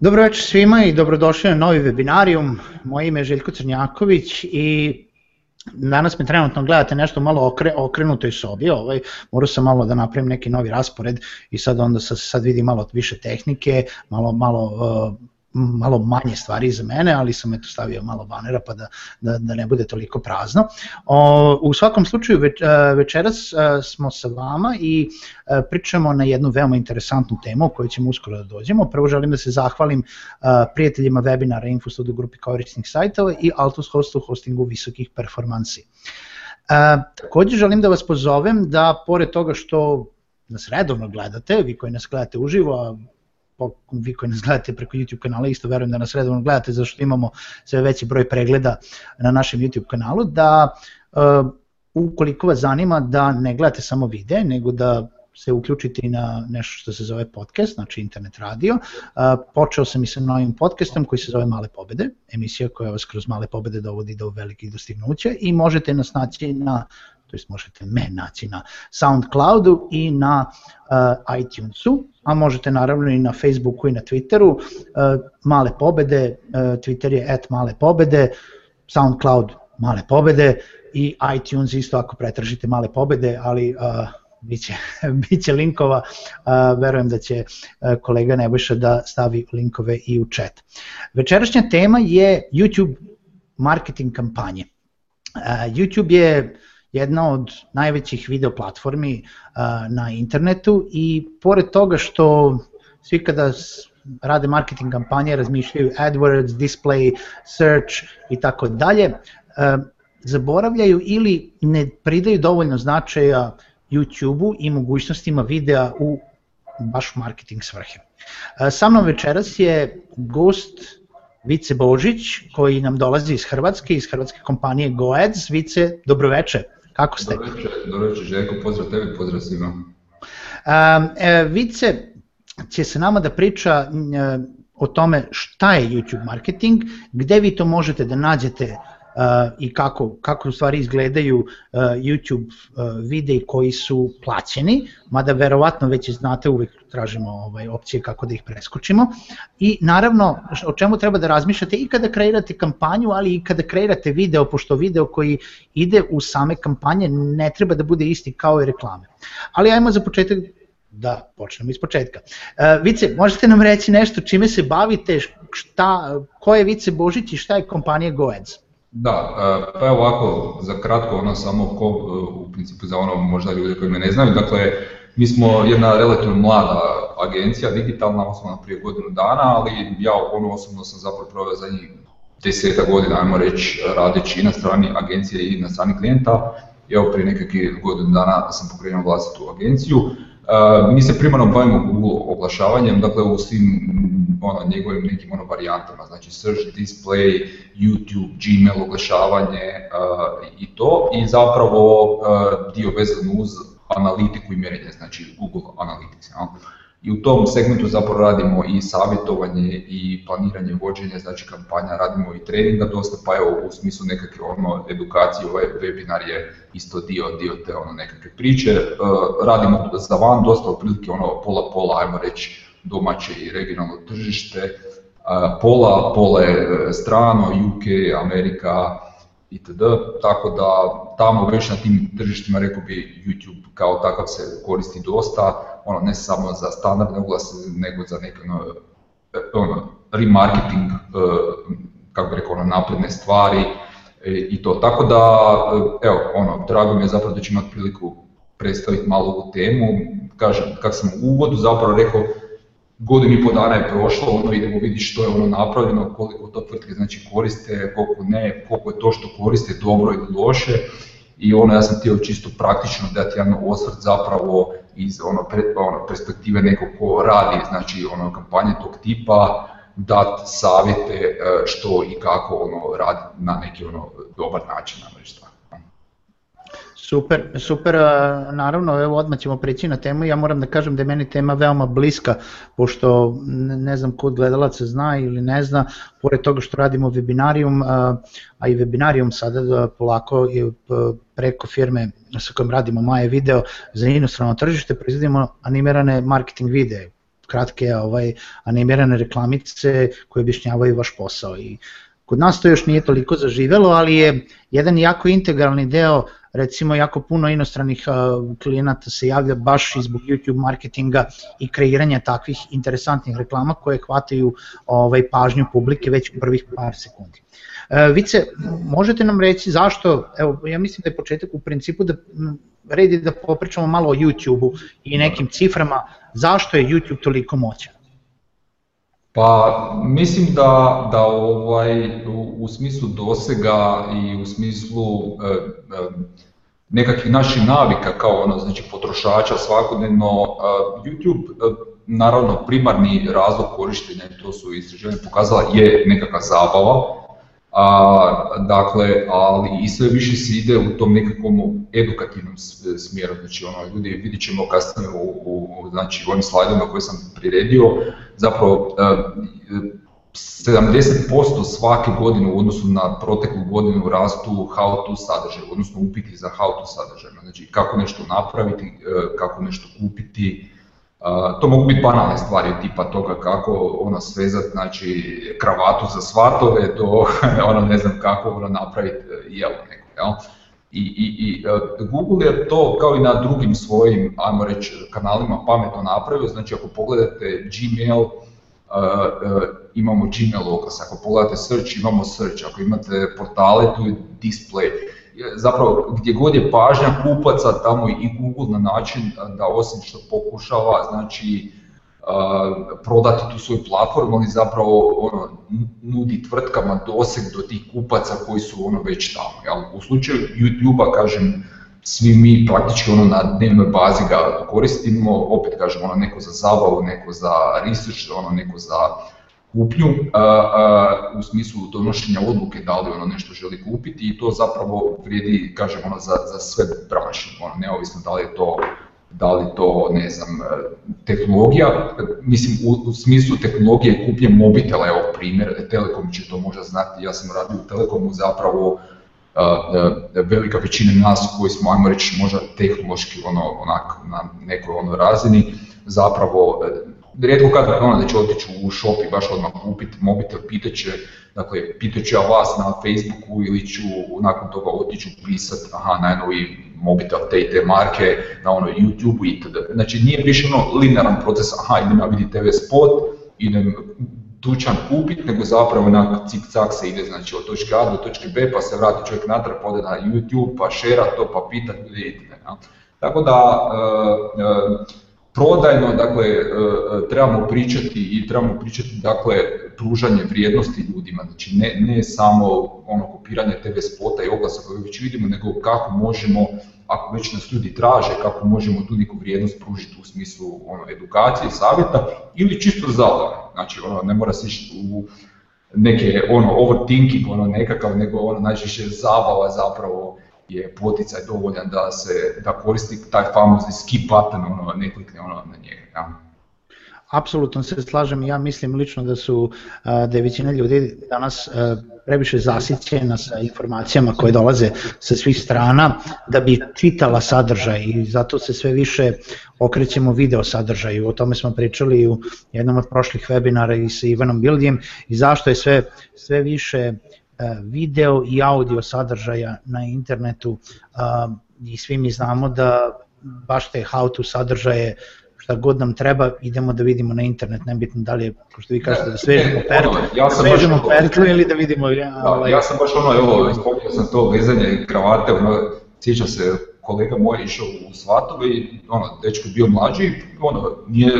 Dobro večer svima i dobrodošli na novi webinarijum. Moje ime je Željko Crnjaković i danas me trenutno gledate nešto malo okre, okrenutoj sobi. Ovaj, morao sam malo da napravim neki novi raspored i sad onda sad, sad vidi malo više tehnike, malo, malo malo manje stvari za mene, ali sam eto stavio malo banera pa da, da, da ne bude toliko prazno. u svakom slučaju e, večeras e, smo sa vama i e, pričamo na jednu veoma interesantnu temu o kojoj ćemo uskoro da dođemo. Prvo želim da se zahvalim prijateljima webinara Infostudu grupi korisnih sajtova i Altus Hostu hostingu visokih performansi. također želim da vas pozovem da pored toga što nas redovno gledate, vi koji nas gledate uživo, vi koji nas gledate preko YouTube kanala, isto verujem da nas redovno gledate, zašto imamo sve veći broj pregleda na našem YouTube kanalu, da e, ukoliko vas zanima da ne gledate samo vide, nego da se uključite na nešto što se zove podcast, znači internet radio. E, počeo sam i sa novim podcastom koji se zove Male pobede, emisija koja vas kroz male pobede dovodi do velikih dostignuća i možete nas naći na to jest možete me naći na Soundcloudu i na uh, iTunesu, a možete naravno i na Facebooku i na Twitteru, e, male pobede, e, Twitter je at male pobede, Soundcloud male pobede i iTunes isto ako pretražite male pobede, ali biće, biće linkova, verujem da će kolega Nebojša da stavi linkove i u chat. Večerašnja tema je YouTube marketing kampanje. YouTube je jedna od najvećih video platformi uh, na internetu i pored toga što svi kada rade marketing kampanje razmišljaju AdWords, display, search i tako dalje, uh, zaboravljaju ili ne pridaju dovoljno značaja YouTube-u i mogućnostima videa u baš marketing svrhe. Uh, sa mnom večeras je gost Vice Božić koji nam dolazi iz Hrvatske, iz hrvatske kompanije Goads. Vice, dobroveče. Kako ste? Dobro večer, Željko, pozdrav tebi, pozdrav svima. Um, e, Vice će se nama da priča e, o tome šta je YouTube marketing, gde vi to možete da nađete i kako, kako u stvari izgledaju e, YouTube e, videi koji su plaćeni, mada verovatno već i znate uvijek tražimo ovaj, opcije kako da ih preskočimo. I naravno o čemu treba da razmišljate i kada kreirate kampanju, ali i kada kreirate video, pošto video koji ide u same kampanje ne treba da bude isti kao i reklame. Ali ajmo za početak da počnemo iz početka. E, vice, možete nam reći nešto čime se bavite, šta, ko je Vice Božić i šta je kompanija GoEds? Da, e, pa evo ovako, za kratko ono samo ko, e, u principu za ono možda ljude koji me ne znaju, dakle mi smo jedna relativno mlada agencija, digitalna, osnovna prije godinu dana, ali ja ono osobno sam zapravo proveo zadnjih deseta godina, ajmo reći, radeći i na strani agencije i na strani klijenta. Evo prije nekakvih godinu dana sam pokrenuo vlastitu agenciju mi se primarno bavimo Google oglašavanjem, dakle u svim ono, njegovim nekim ono, varijantama, znači search, display, YouTube, Gmail oglašavanje i to i zapravo dio vezan uz analitiku i mjerenje, znači Google Analytics i u tom segmentu zapravo radimo i savjetovanje i planiranje vođenja, znači kampanja, radimo i treninga dosta, pa evo u smislu nekakve ono, edukacije, ovaj webinar je isto dio, dio te ono, nekakve priče. E, radimo za van dosta otprilike ono pola pola, ajmo reći domaće i regionalno tržište, e, pola, pola je e, strano, UK, Amerika, itd. Tako da tamo već na tim tržištima rekao bi YouTube kao takav se koristi dosta, ono ne samo za standardne oglase nego za neke ono, e, ono, remarketing, e, kako bi rekao, ono, napredne stvari e, i to. Tako da, evo, ono, drago mi je zapravo da ću imati priliku predstaviti malo ovu temu. Kažem, kako sam u uvodu zapravo rekao, godinu i pol dana je prošlo, ono idemo vidjeti što je ono napravljeno, koliko to tvrtke znači koriste, koliko ne, koliko je to što koriste dobro ili loše i ono ja sam htio čisto praktično dati jedan osvrt zapravo iz ono, ono perspektive nekog ko radi znači ono kampanje tog tipa, dati savjete e, što i kako ono radi na neki ono dobar način, na Super, super, naravno evo odmah ćemo preći na temu, ja moram da kažem da je meni tema veoma bliska, pošto ne znam kod se zna ili ne zna, pored toga što radimo webinarium, a i webinarium sada polako je preko firme sa kojom radimo Maje Video za inostrano tržište, proizvodimo animirane marketing videe, kratke ovaj, animirane reklamice koje objašnjavaju vaš posao i Kod nas to još nije toliko zaživelo, ali je jedan jako integralni deo recimo jako puno inostranih uh, klijenata se javlja baš i zbog YouTube marketinga i kreiranja takvih interesantnih reklama koje hvataju ovaj, pažnju publike već u prvih par sekundi. Uh, Vice, možete nam reći zašto, evo ja mislim da je početak u principu da redi da popričamo malo o youtube i nekim ciframa, zašto je YouTube toliko moćan? Pa mislim da, da ovaj, u, smislu dosega i u smislu e, e, nekakvih naših navika kao ono, znači potrošača svakodnevno, YouTube naravno primarni razlog korištenja, to su istraživanja pokazala, je nekakva zabava, a, dakle, ali i sve više se ide u tom nekakvom edukativnom smjeru, znači ono, ljudi vidit ćemo kasnije u, u, znači, u ovim slajdima koje sam priredio, zapravo 70% svake godine u odnosu na proteklu godinu rastu how to sadržaj, odnosno upiti za how to sadržaj. Znači kako nešto napraviti, e, kako nešto kupiti, e, to mogu biti banalne stvari tipa toga kako ona svezati znači, kravatu za svatove do ono ne znam kako ona napraviti e, jelo neko. Jel? I, i, I, Google je to kao i na drugim svojim, ajmo reći, kanalima pametno napravio, znači ako pogledate Gmail, imamo Gmail oglas, ako pogledate search imamo search, ako imate portale tu je display. Zapravo gdje god je pažnja kupaca tamo i Google na način da osim što pokušava znači prodati tu svoju platformu, ali zapravo ono, nudi tvrtkama doseg do tih kupaca koji su ono već tamo. Jel? U slučaju YouTube-a, kažem, svi mi praktički ono na dnevnoj bazi ga koristimo, opet kažemo ono neko za zabavu, neko za research, ono neko za kupnju u smislu donošenja odluke da li ono nešto želi kupiti i to zapravo vrijedi kažem ono za, za sve branše, ono, neovisno da li je to da li to, ne znam, tehnologija, mislim u, u smislu tehnologije kupnje mobitela, evo primjer, Telekom će to možda znati, ja sam radio u Telekomu zapravo velika većina nas koji smo, ajmo reći, možda tehnološki ono, onak, na nekoj onoj razini, zapravo e, rijetko kada ono da će otići u shop i baš odmah kupiti mobitel, pitaće će, dakle, pitat ja vas na Facebooku ili ću nakon toga otići pisat aha, najnoviji mobitel te i te marke, na ono YouTube itd. Znači nije više ono linearan proces, aha, idem ja vidjeti TV spot, idem dućan kupiti, nego zapravo onak cik cak se ide znači od točke A do točke B pa se vrati čovjek natrag, pa na YouTube, pa šera to, pa pita, ljudi Ja. Tako da, eh, eh, prodajno, dakle, eh, trebamo pričati i trebamo pričati, dakle, pružanje vrijednosti ljudima, znači ne, ne samo ono kopiranje TV spota i oglasa koje već vidimo, nego kako možemo, ako već nas ljudi traže, kako možemo tu neku vrijednost pružiti u smislu ono, edukacije, savjeta ili čisto zabave znači ono, ne mora se u neke ono overthinking ono nekakav nego ono najčešće zabava zapravo je poticaj dovoljan da se da koristi taj famozni skip button ono ne klikne ono na njega ja. Apsolutno se slažem ja mislim lično da su da je ljudi danas previše zasićena sa informacijama koje dolaze sa svih strana da bi čitala sadržaj i zato se sve više okrećemo video sadržaju. O tome smo pričali u jednom od prošlih webinara i sa Ivanom Bildijem i zašto je sve, sve više e, video i audio sadržaja na internetu i svi mi znamo da baš te how to sadržaje šta god nam treba, idemo da vidimo na internet, nebitno da li je, kao što vi kažete, da svežemo ono, pertlu, ja sam svežemo baš, ono- ili da vidimo... Ja, da, ovaj, ja sam baš ono, evo, ispomnio sam to vezanje kravate, ono, sjeća se, kolega moj išao u svatove i ono, dečko bio mlađi, ono, nije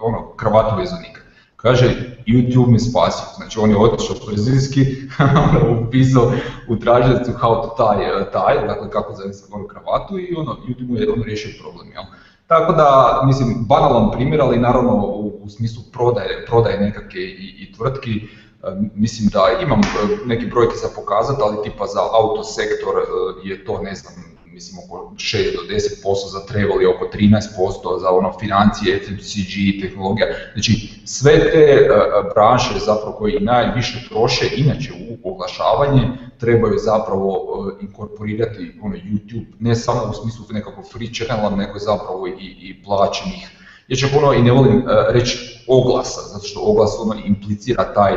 ono, kravatu vezanik. Kaže, YouTube mi spasio, znači on je otišao prezinski, ono, upisao u tražnicu how to tie, eh, tie, dakle kako zavisi ono kravatu i ono, YouTube mu je ono rješio problem, jel? Ja. Tako da, mislim, banalan primjer, ali naravno u, u smislu prodaje, prodaje nekakve i, i tvrtki, e, mislim da imam e, neke brojke za pokazati, ali tipa za autosektor e, je to, ne znam, mislim oko 6 do 10%, za travel oko 13%, za ono financije, FMCG, tehnologija, znači sve te e, e, branše zapravo koje najviše troše, inače u oglašavanje, trebaju zapravo e, inkorporirati ono YouTube, ne samo u smislu nekakvog free channela, nego zapravo i, i plaćenih ja čak ono i ne volim reći oglasa, zato što oglas ono implicira taj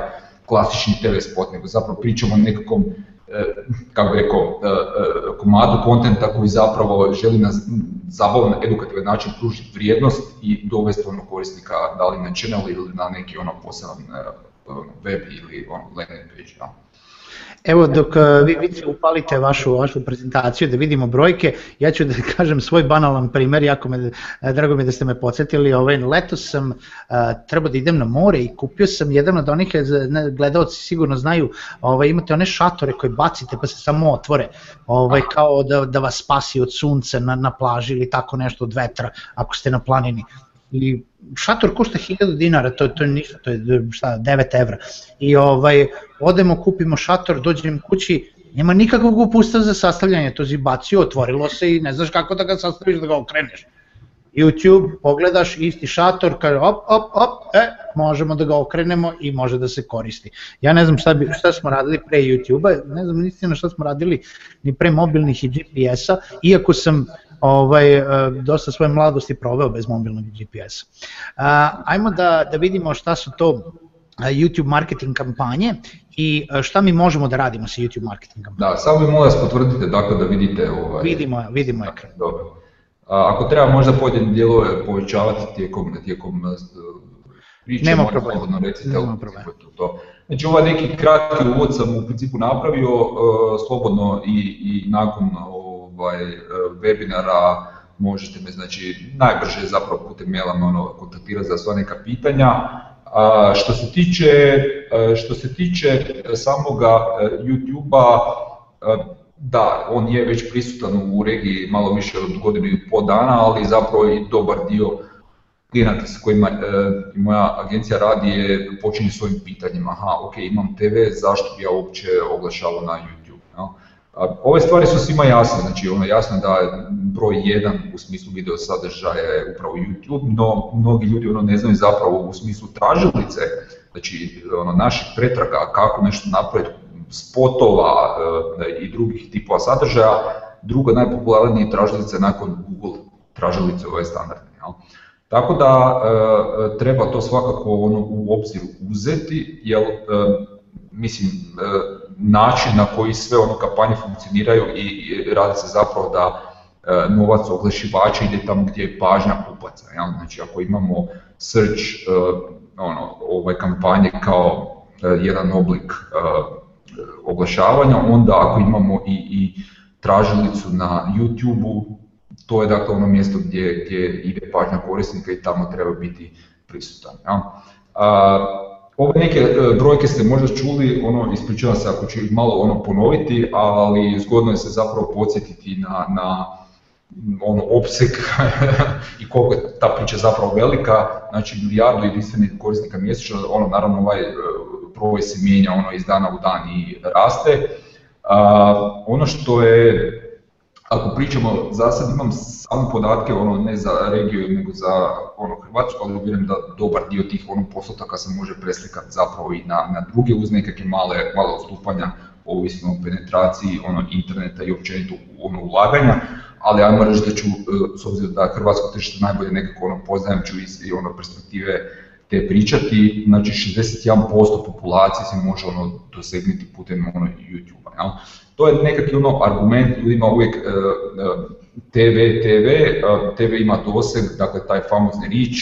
klasični TV spot, nego zapravo pričamo o nekakvom kako bi rekao, e, e, komadu kontenta koji zapravo želi na zabavan, edukativan način pružiti vrijednost i dovesti onog korisnika da li na channel ili na neki ono poseban e, web ili on landing page. Evo dok eh, vi, vidite upalite vašu, vašu prezentaciju da vidimo brojke, ja ću da kažem svoj banalan primer, jako me, eh, drago mi je da ste me podsjetili, ovaj, letos sam treba eh, trebao da idem na more i kupio sam jedan od onih, gledaoci sigurno znaju, ovaj, imate one šatore koje bacite pa se samo otvore, ovaj, kao da, da vas spasi od sunca na, na plaži ili tako nešto od vetra ako ste na planini i šator košta 1000 dinara, to, to je ništa, to je šta, 9 evra. I ovaj, odemo, kupimo šator, dođem kući, nema nikakvog upusta za sastavljanje, to si bacio, otvorilo se i ne znaš kako da ga sastaviš, da ga okreneš. YouTube, pogledaš isti šator, kaže op, op, op, e, možemo da ga okrenemo i može da se koristi. Ja ne znam šta, bi, šta smo radili pre YouTube-a, ne znam istina šta smo radili ni pre mobilnih i GPS-a, iako sam ovaj, e, dosta svoje mladosti proveo bez mobilnog GPS-a. E, ajmo da, da vidimo šta su to e, YouTube marketing kampanje i šta mi možemo da radimo sa YouTube marketing kampanjem. Da, samo mi molim vas potvrdite dakle da vidite ovaj... Vidimo, vidimo ekran. Dakle, dobro. Ako treba možda pojedine dijelove povećavati tijekom, tijekom priče, Nema problema. Slobodno recite, To, to. Znači ovaj neki kratki uvod sam u principu napravio, slobodno i, i nakon ovaj, e, webinara, možete me znači najbrže zapravo putem maila me ono, kontaktirati za sva neka pitanja. A što se tiče, e, što se tiče e, samoga YouTube-a, da, on je već prisutan u regiji malo više od godinu i pol dana, ali zapravo i dobar dio klijenata s kojima moja agencija radi je počinje svojim pitanjima, aha, ok, imam TV, zašto bi ja uopće oglašavao na YouTube? Ove stvari su svima jasne, znači ono jasno da broj jedan u smislu video sadržaja je upravo YouTube, no mnogi ljudi ono ne znaju zapravo u smislu tražilice, znači ono naših pretraga kako nešto napraviti, spotova e, i drugih tipova sadržaja, druga najpopularnija tražilica nakon Google tražilice ovaj standardne. Tako da e, treba to svakako ono u obzir uzeti, jer e, mislim način na koji sve ono kampanje funkcioniraju i radi se zapravo da e, novac oglašivača ide tamo gdje je pažnja kupaca. Znači ako imamo search e, ono, ove kampanje kao e, jedan oblik oglašavanja, onda ako imamo i, i tražilicu na YouTube-u, to je dakle ono mjesto gdje, gdje ide pažnja korisnika i tamo treba biti prisutan. Ja? Ove neke e, brojke ste možda čuli, ono, ispričavam se ako ću malo ono ponoviti, ali zgodno je se zapravo podsjetiti na, na ono opseg i koliko je ta priča zapravo velika, znači milijardu jedinstvenih korisnika mjesečno, ono naravno ovaj e, broj se mijenja ono iz dana u dan i raste. ono što je ako pričamo, za sad imam samo podatke, ono, ne za regiju, nego za ono, Hrvatsku, ali vjerujem da dobar dio tih ono, postotaka se može preslikati zapravo i na, na druge uz nekakve male, male odstupanja, ovisno o penetraciji ono, interneta i općenito ono, ulaganja, ali ajmo reći da ću, e, s obzirom da hrvatsko tržište najbolje nekako ono, poznajem, ću iz ono, perspektive te pričati, znači 61% populacije se može ono, dosegnuti putem ono, YouTube-a. To je nekakvi ono argument ljudima uvijek e, e, TV, TV, e, TV ima doseg, dakle taj famozni rič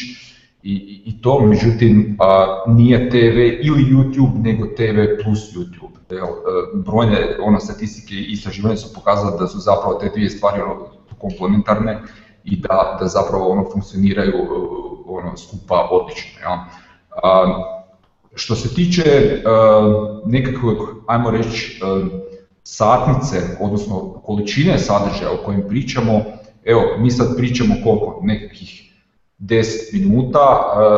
i, i to, međutim nije TV ili YouTube nego TV plus YouTube. brojne ono, statistike i istraživanja su pokazali da su zapravo te dvije stvari ono, komplementarne i da, da zapravo ono funkcioniraju ono skupa odlično. Ja. što se tiče nekakvog, ajmo reći, satnice, odnosno količine sadržaja o kojim pričamo, evo mi sad pričamo koliko, nekih 10 minuta, e, e,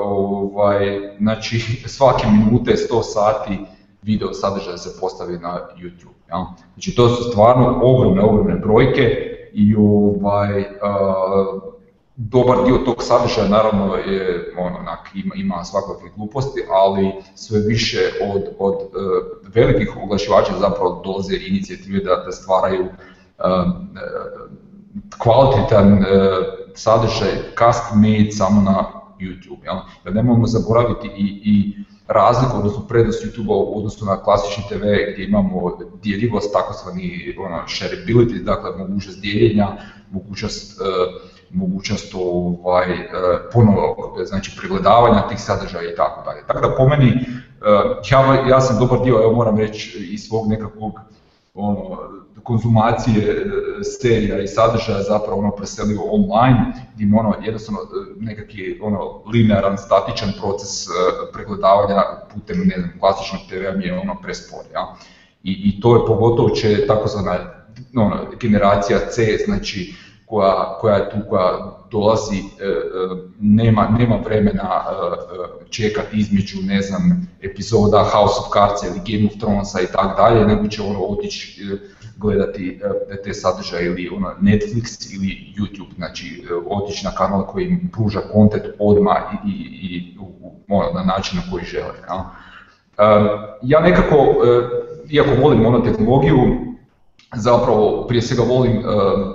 ovaj, znači svake minute 100 sati video sadržaja se postavi na YouTube. Ja? Znači to su stvarno ogromne, ogromne brojke i ovaj, e, dobar dio tog sadržaja naravno je ono, onak, ima, ima svakakve gluposti, ali sve više od, od e, velikih oglašivača zapravo dolaze inicijative da, da stvaraju e, e, kvalitetan e, sadržaj cast made samo na YouTube. Jel? ne možemo zaboraviti i, i razliku, odnosno prednost YouTube-a u odnosu na klasični TV gdje imamo dijeljivost, takozvani ono, shareability, dakle mogućnost dijeljenja, mogućnost mogućnost ovaj, e, ponovo znači, pregledavanja tih sadržaja i tako dalje. Tako da po meni, e, ja, sam dobar dio, evo moram reći, iz svog nekakvog ono, konzumacije e, serija i sadržaja zapravo ono preselio online, gdje im ono jednostavno nekakvi ono linearan, statičan proces pregledavanja putem ne znam, klasičnog TV-a mi je ono prespor. I, I to je pogotovo će takozvana ono, generacija C, znači koja, koja je tu, koja dolazi, e, e, nema, nema vremena e, čekati između, ne znam, epizoda House of Cards ili Game of Thronesa i tako dalje, nego će ono otići gledati te sadržaje ili ono Netflix ili YouTube, znači otići na kanal koji im pruža kontent odmah i, i, i ono, na način na koji žele. Ja nekako, iako volim ono tehnologiju, zapravo prije svega volim e,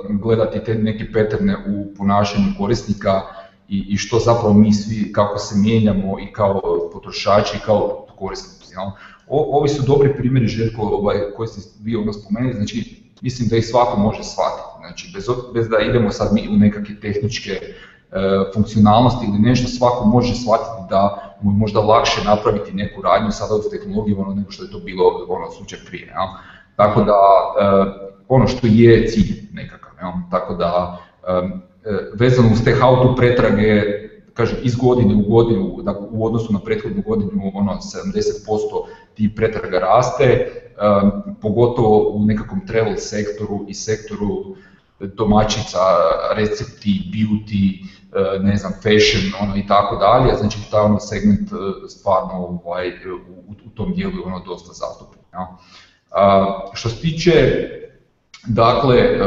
gledati te neke peterne u ponašanju korisnika i, i što zapravo mi svi, kako se mijenjamo i kao potrošači i kao korisnici. ovi su dobri primjeri Željko ovaj, koji ste vi ono spomenuli, znači mislim da ih svako može shvatiti, znači bez, bez da idemo sad mi u nekakve tehničke e, funkcionalnosti ili nešto, svako može shvatiti da mu je možda lakše napraviti neku radnju sada u tehnologiji ono, nego što je to bilo ono, slučaj prije. Tako da eh, ono što je cilj nekakav, tako da eh, vezano uz te how to pretrage, kažem, iz godine u godinu, u odnosu na prethodnu godinu, ono, 70% ti pretraga raste, pogotovo u nekakvom travel sektoru i sektoru domaćica, recepti, beauty, eh, ne znam, fashion ono, i tako dalje, znači taj ono segment stvarno ovaj, u, tom dijelu je ono dosta zastupljen. Što se tiče dakle e, e,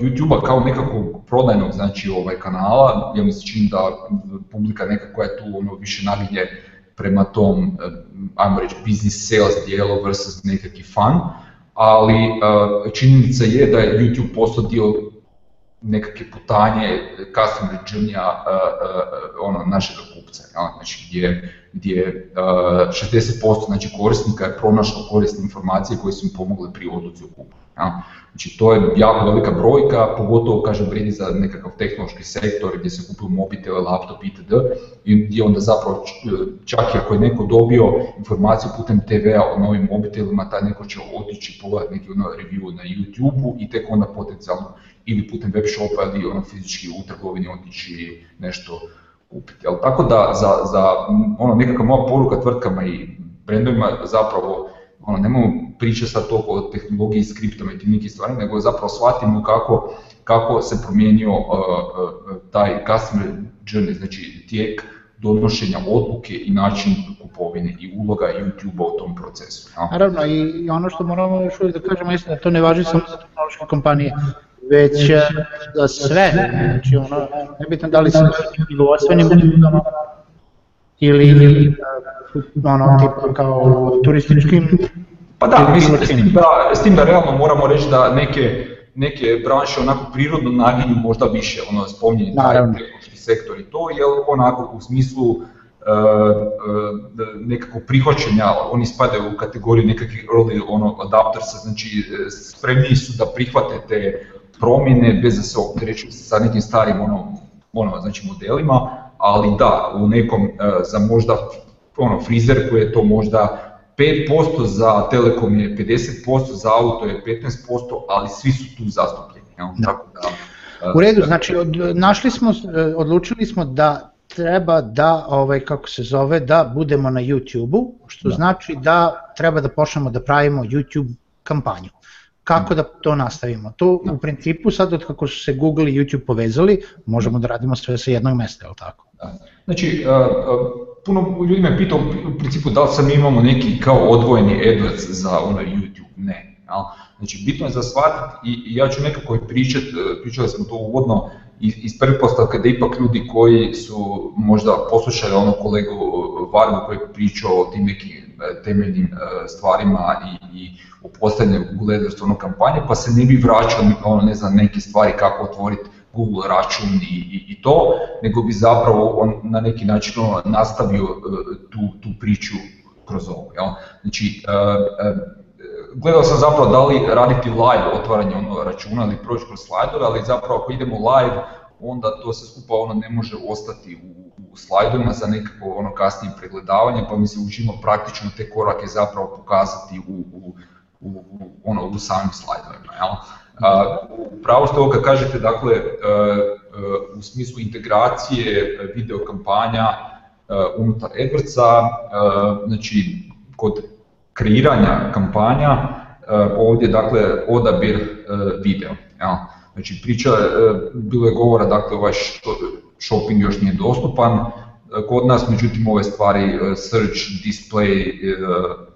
YouTube-a kao nekakvog prodajnog znači ovaj kanala, ja mislim da publika neka koja je tu ono više navije prema tom, e, ajmo reći, business sales dijelu versus nekakvi fan, ali činjenica je da je YouTube postao dio nekakve putanje custom journey ono, našeg kupca, znači gdje gdje 60% e, znači korisnika je pronašlo korisne informacije koje su im pomogle pri odluci u kupu. Znači to je jako velika brojka, pogotovo kažem vrijedi za nekakav tehnološki sektor gdje se kupuju mobitele, laptop itd. I gdje onda zapravo e, čak i ako je neko dobio informaciju putem TV-a o novim mobitelima, taj neko će otići pogledati neki ono review na YouTube-u i tek onda potencijalno ili putem web shopa ili ono fizički u trgovini otići nešto kupiti. Jel? Tako da za, za ono, nekakva moja poruka tvrtkama i brendovima zapravo ono, nemamo priče sad toliko o tehnologiji, skriptama i tim nekih stvari, nego zapravo shvatimo kako, kako se promijenio uh, taj customer journey, znači tijek donošenja odluke i način kupovine i uloga YouTube-a u tom procesu. Ja. Naravno i ono što moramo još uvijek da kažemo je da to ne važi samo za tehnološke kompanije, već za sve, znači ono, nebitno da li se ili, ili uh, ono, kao turističkim pa da, mislim, s tim da, s tim da realno moramo reći da neke, neke branše onako prirodno naginju možda više, ono spominje sektor i to, je onako u smislu uh, uh, nekako prihvaćenja, oni spadaju u kategoriju nekakvih early ono, adaptersa, znači spremniji su da prihvate te promjene bez da se sa nekim starim ono, ono, znači modelima, ali da, u nekom e, za možda ono, frizer koji je to možda 5% za telekom je 50%, za auto je 15%, ali svi su tu zastupljeni. Ja? da, e, u redu, znači od, našli smo, e, odlučili smo da treba da, ovaj, kako se zove, da budemo na YouTube-u, što da. znači da treba da počnemo da pravimo YouTube kampanju kako da to nastavimo. To u principu sad od kako su se Google i YouTube povezali, možemo da radimo sve sa jednog mesta, jel tako? Znači, e, e, puno ljudi me pitao u principu da li sam imamo neki kao odvojeni AdWords za ono YouTube, ne. Znači, bitno je za shvatiti i ja ću nekako pričati, pričali e, smo to uvodno, iz pretpostavke da ipak ljudi koji su možda poslušali ono kolegu varga koji je pričao o tim nekim E, temeljnim e, stvarima i, i u postavljanju Google AdWords ono kampanje, pa se ne bi vraćao ono, ne znam, neke stvari kako otvoriti Google račun i, i, to, nego bi zapravo on na neki način ono, nastavio e, tu, tu priču kroz ovo. Jel? Znači, gledao sam zapravo da li raditi live otvaranje ono računa ili proći kroz slajdove, ali zapravo ako idemo live, onda to se skupa ono ne može ostati u, u slajdovima za nekako ono kasnije pregledavanje, pa mi se učimo praktično te korake zapravo pokazati u, u, u, ono, u samim slajdovima. Jel? A, pravo što kažete, dakle, e, e, u smislu integracije video kampanja e, unutar AdWordsa, znači kod kreiranja kampanja ovdje dakle odabir video. Jel? Znači priča, e, bilo je govora, dakle ovaj shopping još nije dostupan e, kod nas, međutim ove stvari e, search, display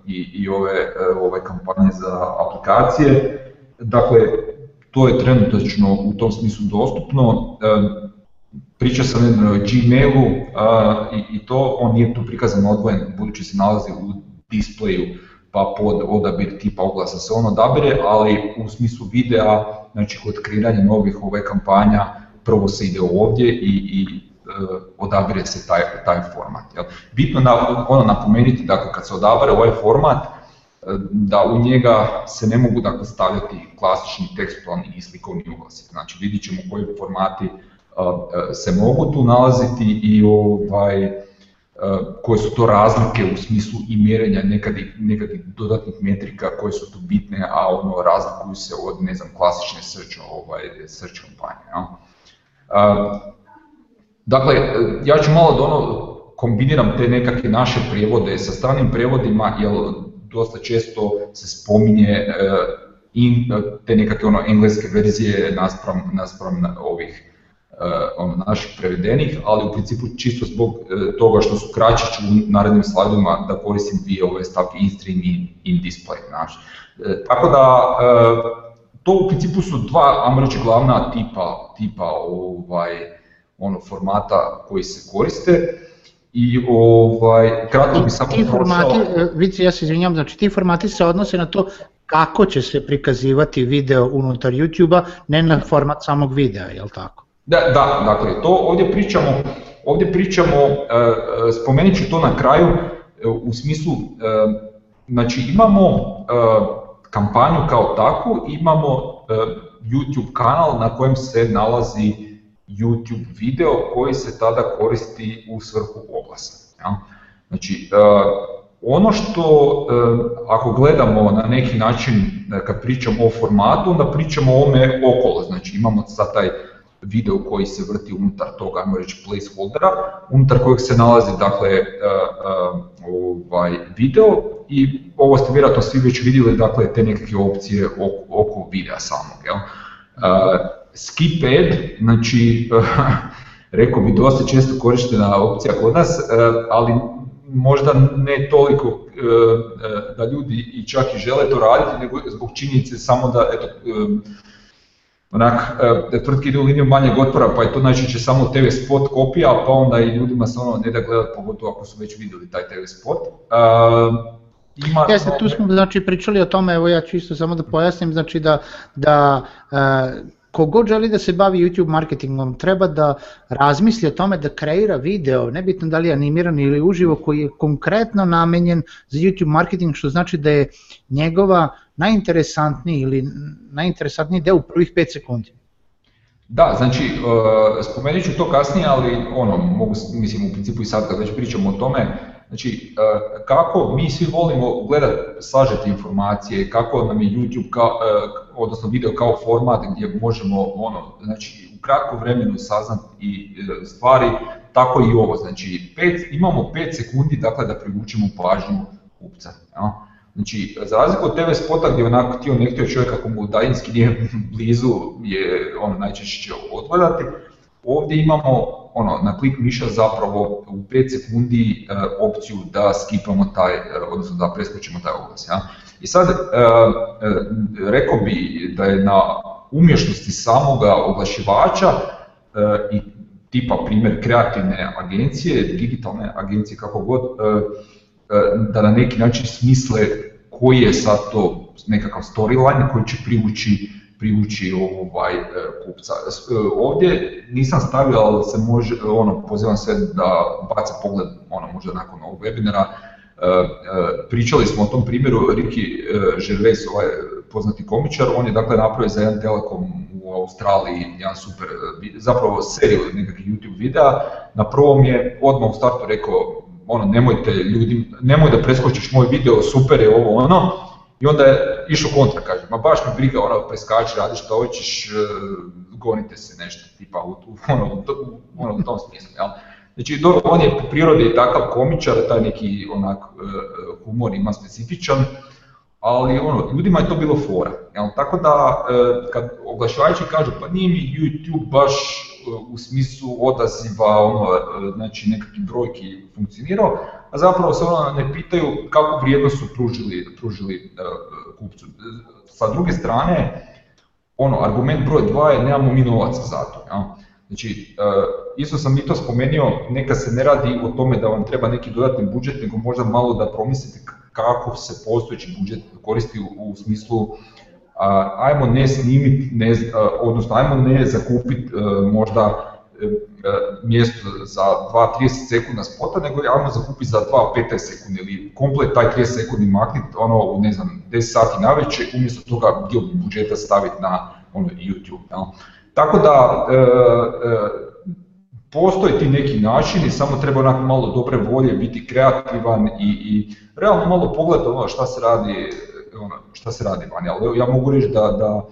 i, i ove, ove kampanje za aplikacije, dakle to je trenutačno u tom smislu dostupno. Priča sam o Gmailu i, i to, on nije tu prikazan odvojen, budući se nalazi u displeju pa pod odabir tipa oglasa se on odabire, ali u smislu videa Znači kod kreiranja novih ove kampanja prvo se ide ovdje i, i e, odabire se taj, taj format. Jel? Bitno na, ono napomenuti da kad se odabere ovaj format, e, da u njega se ne mogu dakle, stavljati klasični tekstualni i slikovni oglasi. Znači vidit ćemo koji formati e, se mogu tu nalaziti i ovaj, koje su to razlike u smislu i mjerenja nekakvih dodatnih metrika koje su tu bitne, a ono razlikuju se od ne znam klasične search, ovaj, search kampanje. Dakle, ja ću malo da ono kombiniram te nekakve naše prijevode sa stranim prijevodima, jer dosta često se spominje e, in, te nekakve ono engleske verzije naspram, naspram ovih Eh, ono, naših prevedenih, ali u principu čisto zbog eh, toga što su kraće, ću u narednim slajdima da koristim dvije ove stavke in stream i in display. Eh, tako da to u principu su dva, ajmo reći, glavna tipa, tipa ovaj, ono, formata koji se koriste. I ovaj, kratko bi samo ja se izvinjam, znači ti formati se odnose na to kako će se prikazivati video unutar YouTube-a, ne na format samog videa, je tako? Da, da, dakle, to ovdje pričamo, ovdje pričamo, e, e, spomenut ću to na kraju, e, u smislu, znači imamo kampanju kao takvu, imamo YouTube kanal na kojem se nalazi YouTube video koji se tada koristi u svrhu oglasa. Ja? Znači, ono što, ako gledamo na neki način, kad pričamo o formatu, onda pričamo o okolo, znači imamo sad taj video koji se vrti unutar tog, ajmo reći, placeholdera, unutar kojeg se nalazi dakle, e, e, ovaj video i ovo ste vjerojatno svi već vidjeli, dakle, te nekakve opcije oko, videa samog. Jel? E, Skip ad, znači, rekao bi dosta često korištena opcija kod nas, ali možda ne toliko da ljudi i čak i žele to raditi, nego zbog činjenice samo da eto, onak, e, tvrtke idu u liniju manjeg otpora, pa je to najčešće samo TV spot kopija, pa onda i ljudima se ono ne da gledat, pogotovo ako su već vidjeli taj TV spot. E, ima... Jeste, tu smo znači, pričali o tome, evo ja ću isto samo da pojasnim, znači da, da e, kogod želi da se bavi YouTube marketingom treba da razmisli o tome da kreira video, nebitno da li je animiran ili uživo, koji je konkretno namenjen za YouTube marketing, što znači da je njegova najinteresantniji ili najinteresantniji deo u prvih 5 sekundi. Da, znači e, spomenut ću to kasnije, ali ono, mogu, mislim u principu i sad kad već pričamo o tome, znači e, kako mi svi volimo gledati sažete informacije, kako nam je YouTube, e, odnosno video kao format gdje možemo ono, znači u kratko vremenu saznati i stvari, tako i ovo, znači pet, imamo 5 sekundi dakle da privučimo pažnju kupca. Ja? Znači, za razliku od TV spota gdje onako ti ne čovjek ako mu daljinski nije blizu je on najčešće će odgledati, ovdje imamo ono, na klik miša zapravo u 5 sekundi e, opciju da skipamo taj, e, odnosno da preskočimo taj oglas. Ja? I sad, e, rekao bi da je na umješnosti samoga oglašivača i tipa primjer kreativne agencije, digitalne agencije kako god, da na neki način smisle koji je sad to nekakav storyline koji će privući privući ovaj e, kupca. E, ovdje nisam stavio, ali se može, ono, pozivam se da baca pogled, ono, možda nakon ovog webinara, e, pričali smo o tom primjeru, Riki Gervais, ovaj poznati komičar, on je dakle napravio za jedan telekom u Australiji jedan super, zapravo seriju nekakvih YouTube videa, na prvom je odmah u startu rekao ono, nemojte ljudi, nemoj da preskočiš moj video, super je ovo ono, i onda je išao kontra, kaže, ma baš mi briga, ono, preskači, radiš što hoćeš, e, gonite se nešto, tipa, u, ono, ono tom smislu, Znači, on je po prirodi takav komičar, taj neki onak e, humor ima specifičan, ali ono, ljudima je to bilo fora. Jel? Tako da, e, kad oglašivači kažu, pa nije mi YouTube baš u smislu odaziva, ono, e, znači nekakvih brojki funkcionirao, a zapravo se ono ne pitaju kakvu vrijednost su pružili, pružili e, kupcu. Sa druge strane, ono, argument broj dva je nemamo mi novaca za to. Ja. Znači, e, isto sam i to spomenuo, neka se ne radi o tome da vam treba neki dodatni budžet, nego možda malo da promislite kako se postojeći budžet koristi u smislu ajmo ne snimiti, ne, odnosno ajmo ne zakupiti e, možda e, e, mjesto za 2-30 sekunda spota, nego ajmo zakupiti za 2-15 sekundi ili komplet taj 30 sekundi makniti ono ne znam 10 sati na večer, umjesto toga dio budžeta staviti na ono, YouTube. Ja. Tako da e, e, postoje ti neki načini, samo treba onako malo dobre volje, biti kreativan i, i realno malo pogledati ono šta se radi ono, šta se radi ali ja mogu reći da, da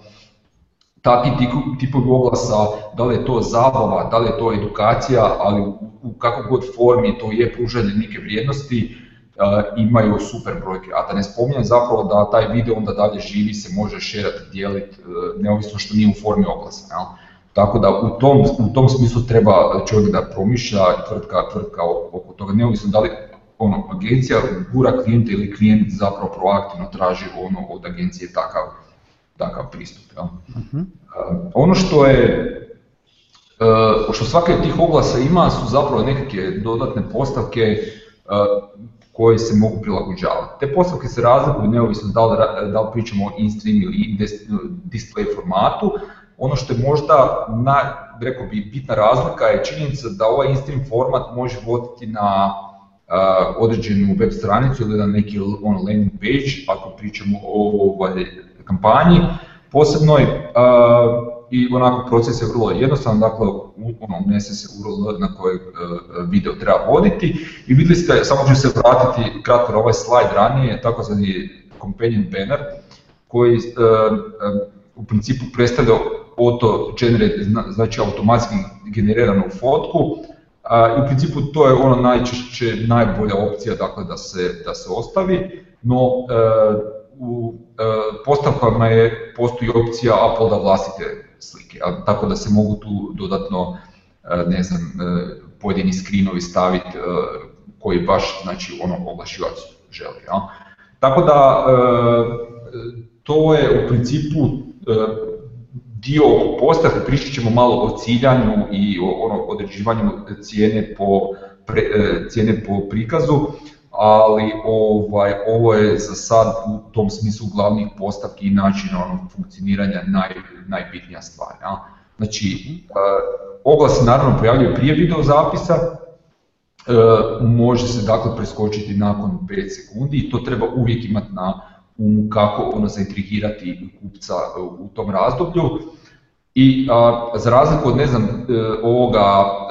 takvi tipovi oglasa, da li je to zabava, da li je to edukacija, ali u kakvom god formi to je pružanje neke vrijednosti, eh, imaju super brojke, a da ne spominjem zapravo da taj video onda dalje živi se može šerati, dijeliti, eh, neovisno što nije u formi oglasa. Tako da u tom, u tom smislu treba čovjek da promišlja tvrtka, tvrtka oko toga, neovisno da li ono, agencija gura klijenta ili klijent zapravo proaktivno traži ono od agencije takav, takav pristup. Mhm. Eh, ono što je eh, što svake od tih oglasa ima su zapravo nekakve dodatne postavke eh, koje se mogu prilagođavati. Te postavke se razlikuju neovisno da li, da pričamo o in-stream ili display formatu. Ono što je možda na, rekao bi, bitna razlika je činjenica da ovaj in-stream format može voditi na određenu web stranicu ili na neki on landing page, ako pričamo o ovoj kampanji posebnoj, i onako proces je vrlo jednostavan, dakle ono, unese se URL na koji e, video treba voditi i vidjeli ste, samo ću se vratiti kratko na ovaj slajd ranije, takozvani companion banner koji e, e, u principu predstavlja auto generate, znači automatski generiranu fotku i u principu to je ono najčešće najbolja opcija dakle, da, se, da se ostavi, no e, u e, postavkama je, postoji opcija uploada vlastite slike, tako da se mogu tu dodatno e, ne znam, pojedini screenovi staviti koji baš znači, ono oglašivač želi. Tako da to je u principu dio oko postavke, pričat ćemo malo o ciljanju i o ono, određivanju cijene po, e, cijene po prikazu, ali ovaj, ovo je za sad u tom smislu glavnih postavki i načina ono, funkcioniranja naj, najbitnija stvar. Ja? Znači, e, oglas se naravno pojavljuje prije video zapisa, e, može se dakle preskočiti nakon 5 sekundi i to treba uvijek imati na u kako ono zaintrigirati kupca e, u tom razdoblju. I za razliku od ne znam e, ovoga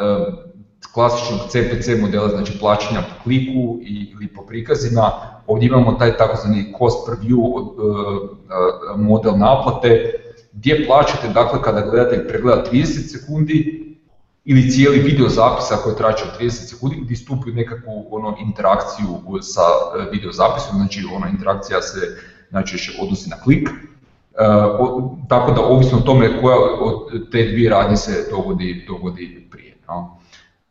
e, klasičnog CPC modela, znači plaćanja po kliku ili po prikazima, ovdje imamo taj takozvani cost per view model naplate gdje plaćate dakle kada gledatelj pregleda 30 sekundi ili cijeli video zapisa koji trače 30 sekundi gdje stupi nekakvu ono, interakciju sa e, video zapisom, znači ona interakcija se najčešće odnosi na klik, e, tako da ovisno o tome koja od te dvije radnje se dogodi, dogodi prije. No.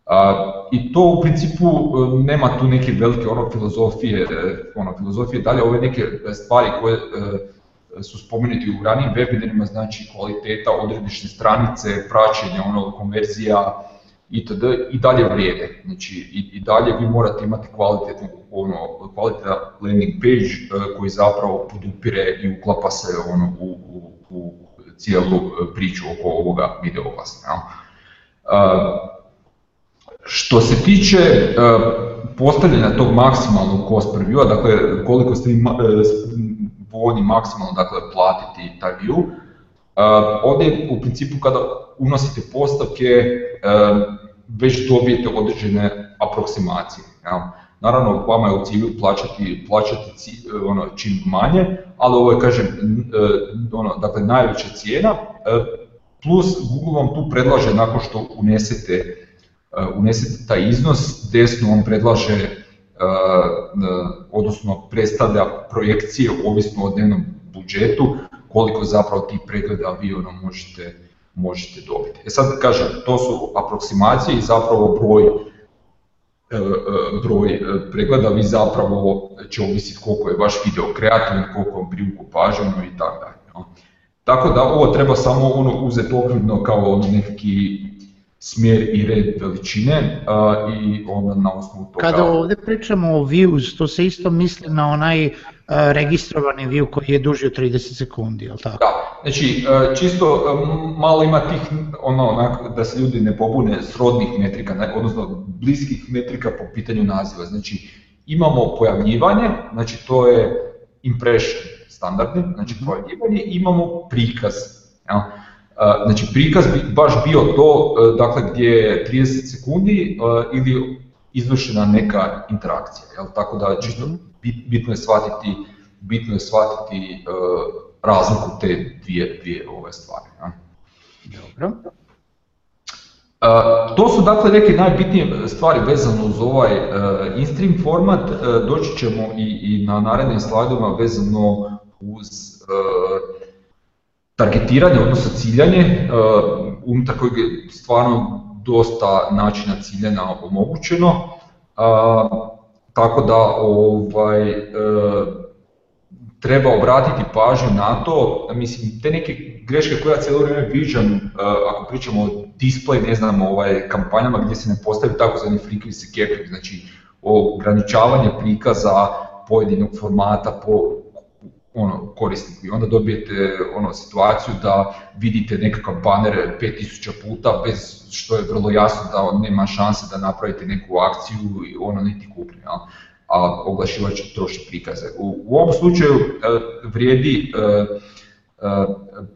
A, I to u principu e, nema tu neke velike ono filozofije, ono filozofije dalje, ove neke stvari koje su spomenuti u ranijim webinarima, znači kvaliteta odredišne stranice, praćenja, ono, konverzija itd. i dalje vrijede. Znači i, i dalje vi morate imati kvalitetnu, ono, kvalitetan landing page e, koji zapravo podupire i uklapa se ono, u, u, u cijelu e, priču oko ovoga video e, Što se tiče postavljanja tog maksimalnog cost previewa, dakle koliko ste oni maksimalno dakle, platiti taj view. Ovdje u principu kada unosite postavke e, već dobijete određene aproksimacije. Naravno, vama je u cilju plaćati, ono, čim manje, ali ovo je, kažem, e, ono, dakle, najveća cijena, e, plus Google vam tu predlaže nakon što unesete, unesete taj iznos, desno vam predlaže E, e, odnosno predstavlja projekcije ovisno o dnevnom budžetu koliko zapravo tih pregleda vi ono možete, možete dobiti. E sad kažem, to su aproksimacije i zapravo broj, e, broj pregleda vi zapravo će ovisiti koliko je vaš video kreativan, koliko vam i tako dalje. Tako da ovo treba samo ono uzeti obzirno kao ono neki smjer i red veličine i onda na osnovu toga... Kada ovdje pričamo o views, to se isto misli na onaj a, e, registrovani view koji je duži od 30 sekundi, jel tako? Da, znači e, čisto e, malo ima tih, ono, da se ljudi ne pobune srodnih metrika, odnosno bliskih metrika po pitanju naziva, znači imamo pojavljivanje, znači to je impression standardni, znači mhm. pojavljivanje, imamo prikaz, Znači prikaz bi baš bio to e, dakle, gdje je 30 sekundi e, ili izvršena neka interakcija. Jel? Tako da čisto mhm. bitno je shvatiti, bitno je shvatiti e, razliku te dvije, dvije ove stvari. Dobro. To su dakle neke najbitnije stvari vezano uz ovaj in-stream format, doći ćemo i, i na narednim slajdovima vezano uz targetiranje, odnosno ciljanje, e, unutar kojeg je stvarno dosta načina ciljanja omogućeno, e, tako da ovaj, e, treba obratiti pažnju na to, mislim, te neke greške koje ja cijelo vrijeme viđam, ako pričamo o display, ne znam, ovaj, kampanjama gdje se ne postavi takozvani frequency capping, znači ograničavanje prikaza pojedinog formata po ono, korisnik i onda dobijete ono, situaciju da vidite nekakav baner 5000 puta bez što je vrlo jasno da on nema šanse da napravite neku akciju i ono niti kupi, ja? a oglašivač troši prikaze. U, u ovom slučaju e, vrijedi e, e,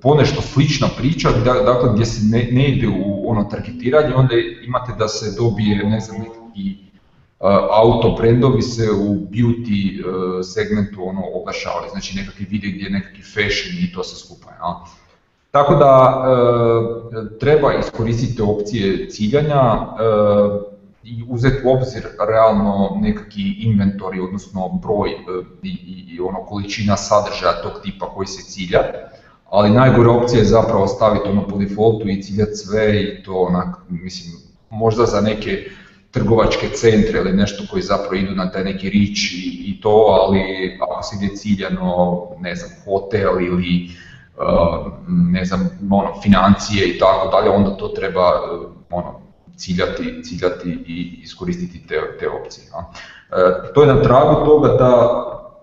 ponešto slična priča, da, dakle gdje se ne, ne ide u ono targetiranje, onda imate da se dobije ne znam, neki E, auto brendovi se u beauty e, segmentu ono oglašavali, znači nekakvi vide gdje je nekakvi fashion i to se skupa. Tako da e, treba iskoristiti opcije ciljanja i uzeti u obzir realno nekakvi inventori, odnosno broj i, ono količina sadržaja tog tipa koji se cilja, ali najgore opcija je zapravo staviti ono po defaultu i ciljati sve i to onak, mislim, možda za neke trgovačke centre ili nešto koji zapravo idu na taj neki rič i, to, ali ako se ide ciljano, ne znam, hotel ili uh, ne znam, ono, financije i tako dalje, onda to treba uh, ono, ciljati, ciljati i iskoristiti te, te opcije. Uh, to je na tragu toga da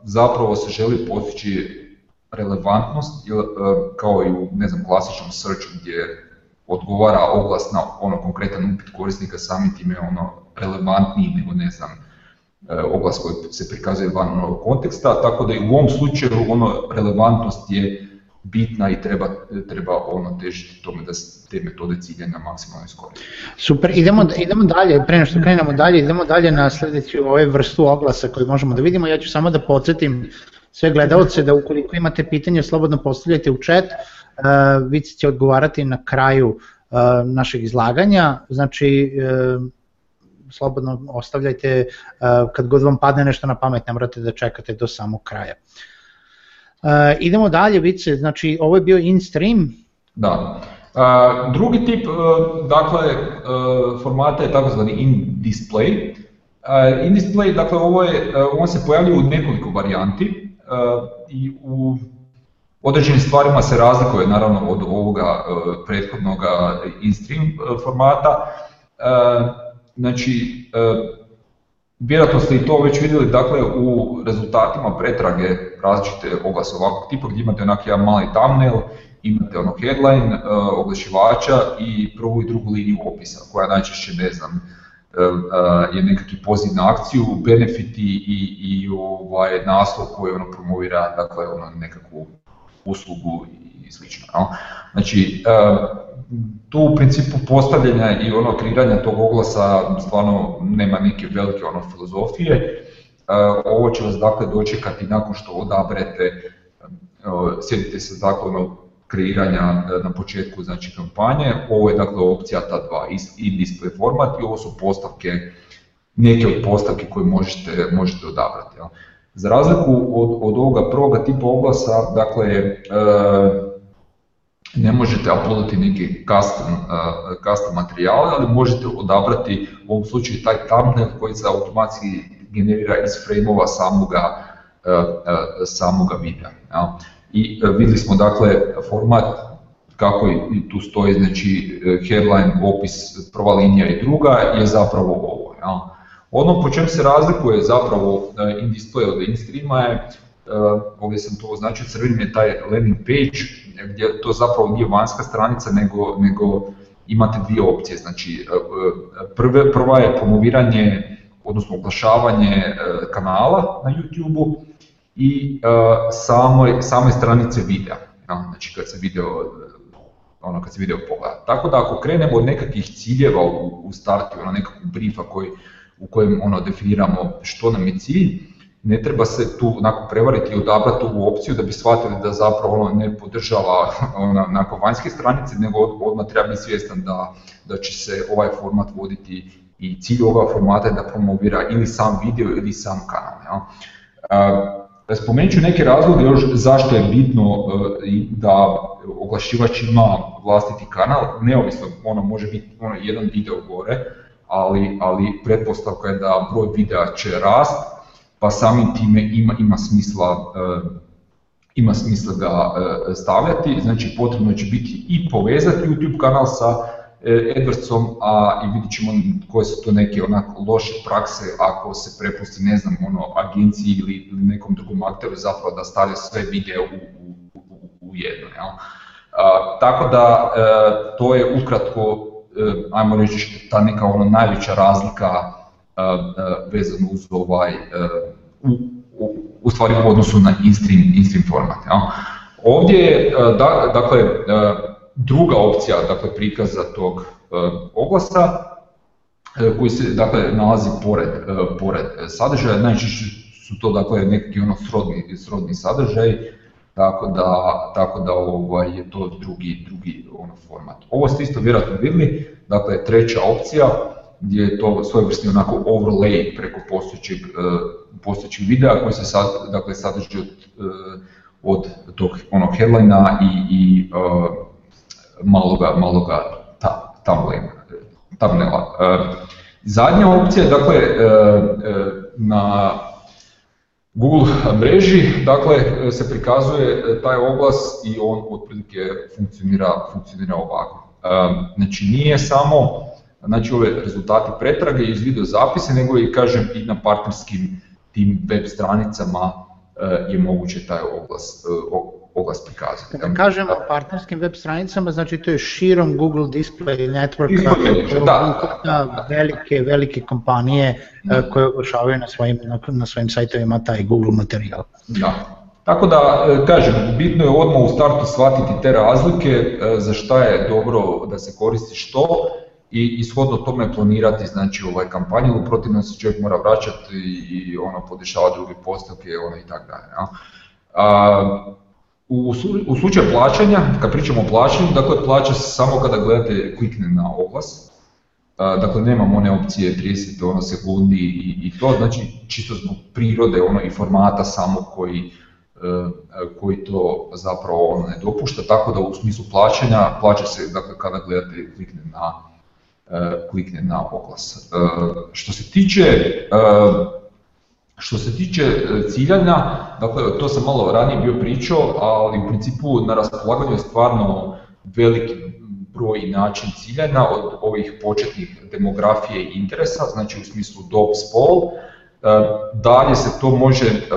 zapravo se želi postići relevantnost kao i u ne znam, klasičnom searchu gdje odgovara oglas na ono konkretan upit korisnika, samim time ono relevantniji nego ne znam e, oglas koji se prikazuje van onog konteksta, tako da i u ovom slučaju ono relevantnost je bitna i treba, treba ono težiti tome da te metode cilje na maksimalno Super, idemo, idemo dalje, pre nego što krenemo dalje, idemo dalje na sljedeću ovaj vrstu oglasa koju možemo da vidimo, ja ću samo da podsjetim sve gledalce da ukoliko imate pitanje slobodno postavljajte u chat, e, vi ćete odgovarati na kraju e, našeg izlaganja, znači slobodno ostavljajte e, kad god vam padne nešto na pamet, ne morate da čekate do samog kraja. E, idemo dalje, Vice, znači ovo je bio in-stream. Da. E, drugi tip dakle, formata je takozvani in-display. In-display, dakle, ovo on se pojavljuje u nekoliko varijanti i u određenim stvarima se razlikuje naravno od ovoga prethodnoga in-stream formata. Znači, e, vjerojatno ste i to već vidjeli dakle, u rezultatima pretrage različite oglase ovakvog tipa gdje imate onak jedan mali thumbnail, imate ono headline e, oglašivača i prvu i drugu liniju opisa koja najčešće ne znam, e, je nekakvi poziv na akciju, benefiti i, i ovaj naslov koji ono promovira dakle, ono nekakvu uslugu i slično. No? Znači, e, tu u principu postavljanja i ono kreiranja tog oglasa stvarno nema neke velike ono filozofije. E, ovo će vas dakle dočekati nakon što odabrete, e, sjedite se dakle ono, kreiranja na početku znači kampanje, ovo je dakle opcija ta dva i display format i ovo su postavke, neke od postavki koje možete, možete odabrati. Ja. Za razliku od, od ovoga prvoga tipa oglasa, dakle, e, ne možete uploadati neki custom, e, custom materijale, ali možete odabrati u ovom slučaju taj thumbnail koji se automatski generira iz frame-ova samoga, e, e, samoga videa. I vidjeli smo dakle format kako i tu stoji, znači headline, opis, prva linija i druga je zapravo ovo. Ono po čem se razlikuje zapravo e, in display od in-streama je, e, ovdje sam to označio crvenim je taj landing page gdje to zapravo nije vanjska stranica nego, nego imate dvije opcije. Znači, e, prve, prva je promoviranje, odnosno oglašavanje kanala na YouTube-u i same, stranice videa, znači kad se video ono kad se video pogleda. Tako da ako krenemo od nekakvih ciljeva u, startu, ono nekakvog briefa koji u kojem ono definiramo što nam je cilj, ne treba se tu onako prevariti i odabrati ovu opciju da bi shvatili da zapravo ono ne podržava ono, ona, vanjske stranice, nego odmah treba biti svjestan da, da će se ovaj format voditi i cilj ovoga formata je da promovira ili sam video ili sam kanal. Ja. E, spomenut ću neke razloge još zašto je bitno e, da oglašivač ima vlastiti kanal, neovisno, ono može biti ono, jedan video gore, ali, ali pretpostavka je da broj videa će rast, pa samim time ima, ima smisla e, ima smisla ga e, stavljati, znači potrebno će biti i povezati YouTube kanal sa AdWordsom, e, a i vidit ćemo koje su to neke onako loše prakse ako se prepusti, ne znam, ono, agenciji ili, nekom drugom akteru zapravo da stavlja sve video u, u, u jedno. Jel? tako da to je ukratko Eh, ajmo reći, ta neka ona najveća razlika eh, eh, vezano uz ovaj, u, u stvari u odnosu na in-stream, in format. Ja. Ovdje je, da, dakle, druga opcija dakle, prikaza tog oglasa, koji se dakle, nalazi pored, pored sadržaja, najčešće su to dakle, neki ono srodni, srodni sadržaj, tako da, tako da ovaj, je to drugi, drugi ono format. Ovo ste isto vjerojatno vidjeli, dakle treća opcija gdje je to svojevrsni onako overlay preko postojećeg, e, postojećeg videa koji se sad, dakle, sadrži od, e, od tog onog headlina i, i e, maloga, maloga Zadnja opcija, dakle, na Google mreži, dakle se prikazuje e, taj oglas i on otprilike funkcionira, funkcionira ovako. Znači nije samo znači ove rezultati pretrage iz video zapise, nego i kažem i na partnerskim tim web stranicama e, je moguće taj oglas e, oglas prikazati. Kada kažemo o partnerskim web stranicama, znači to je širom Google Display Networka, da, da, velike, velike kompanije e, koje oglašavaju na svojim, na svojim sajtovima taj Google materijal. Da. Tako da, e, kažem, bitno je odmah u startu shvatiti te razlike, e, za šta je dobro da se koristi što i ishodno tome planirati znači ovaj kampanju, u protivnom se čovjek mora vraćati i, i ono podešava drugi postavke ono, i tako dalje. U, slučaju plaćanja, kad pričamo o plaćanju, dakle plaća se samo kada gledate klikne na oglas, dakle nemamo one opcije 30 ono, sekundi i, i to, znači čisto zbog prirode ono, i formata samo koji, e, koji to zapravo ono, ne dopušta, tako da u smislu plaćanja plaća se dakle, kada gledate klikne na, klikne na oglas. E, što se tiče e, što se tiče e, ciljanja, dakle, to sam malo ranije bio pričao, ali u principu na raspolaganju je stvarno veliki broj i način ciljanja od ovih početnih demografije i interesa, znači u smislu dob, spol, e, Dalje se to može, e,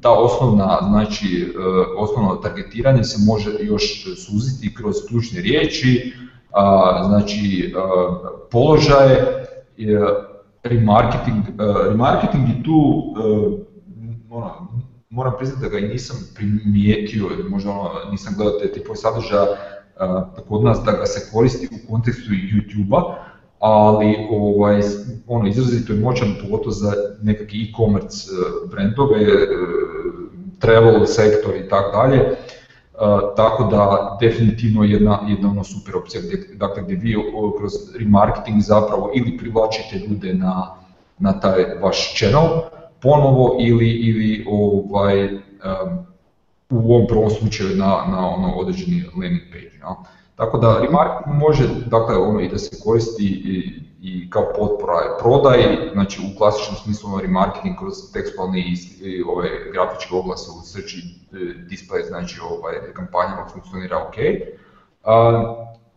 ta osnovna, znači osnovno targetiranje se može još suziti kroz ključne riječi, znači položaje, remarketing, eh, remarketing je tu, eh, ono, moram priznati da ga i nisam primijetio, možda ono, nisam gledao te tipove sadržaja eh, kod nas da ga se koristi u kontekstu YouTube-a, ali ovaj, ono, izrazito je moćan pogotovo za nekakve e-commerce brendove, travel sektor i tako dalje, tako da definitivno jedna, jedna ono super opcija gdje, dakle, gdje vi kroz remarketing zapravo ili privlačite ljude na, na taj vaš channel ponovo ili, ili ovaj, um, u ovom prvom slučaju na, na ono određeni landing page. Ja. Tako da remarketing može dakle, ono, i da se koristi i i kao potpora je prodaj, znači u klasičnom smislu ovaj remarketing kroz tekstualni i ovaj, grafički oglas u search e, display, znači ovaj, kampanjama funkcionira ok.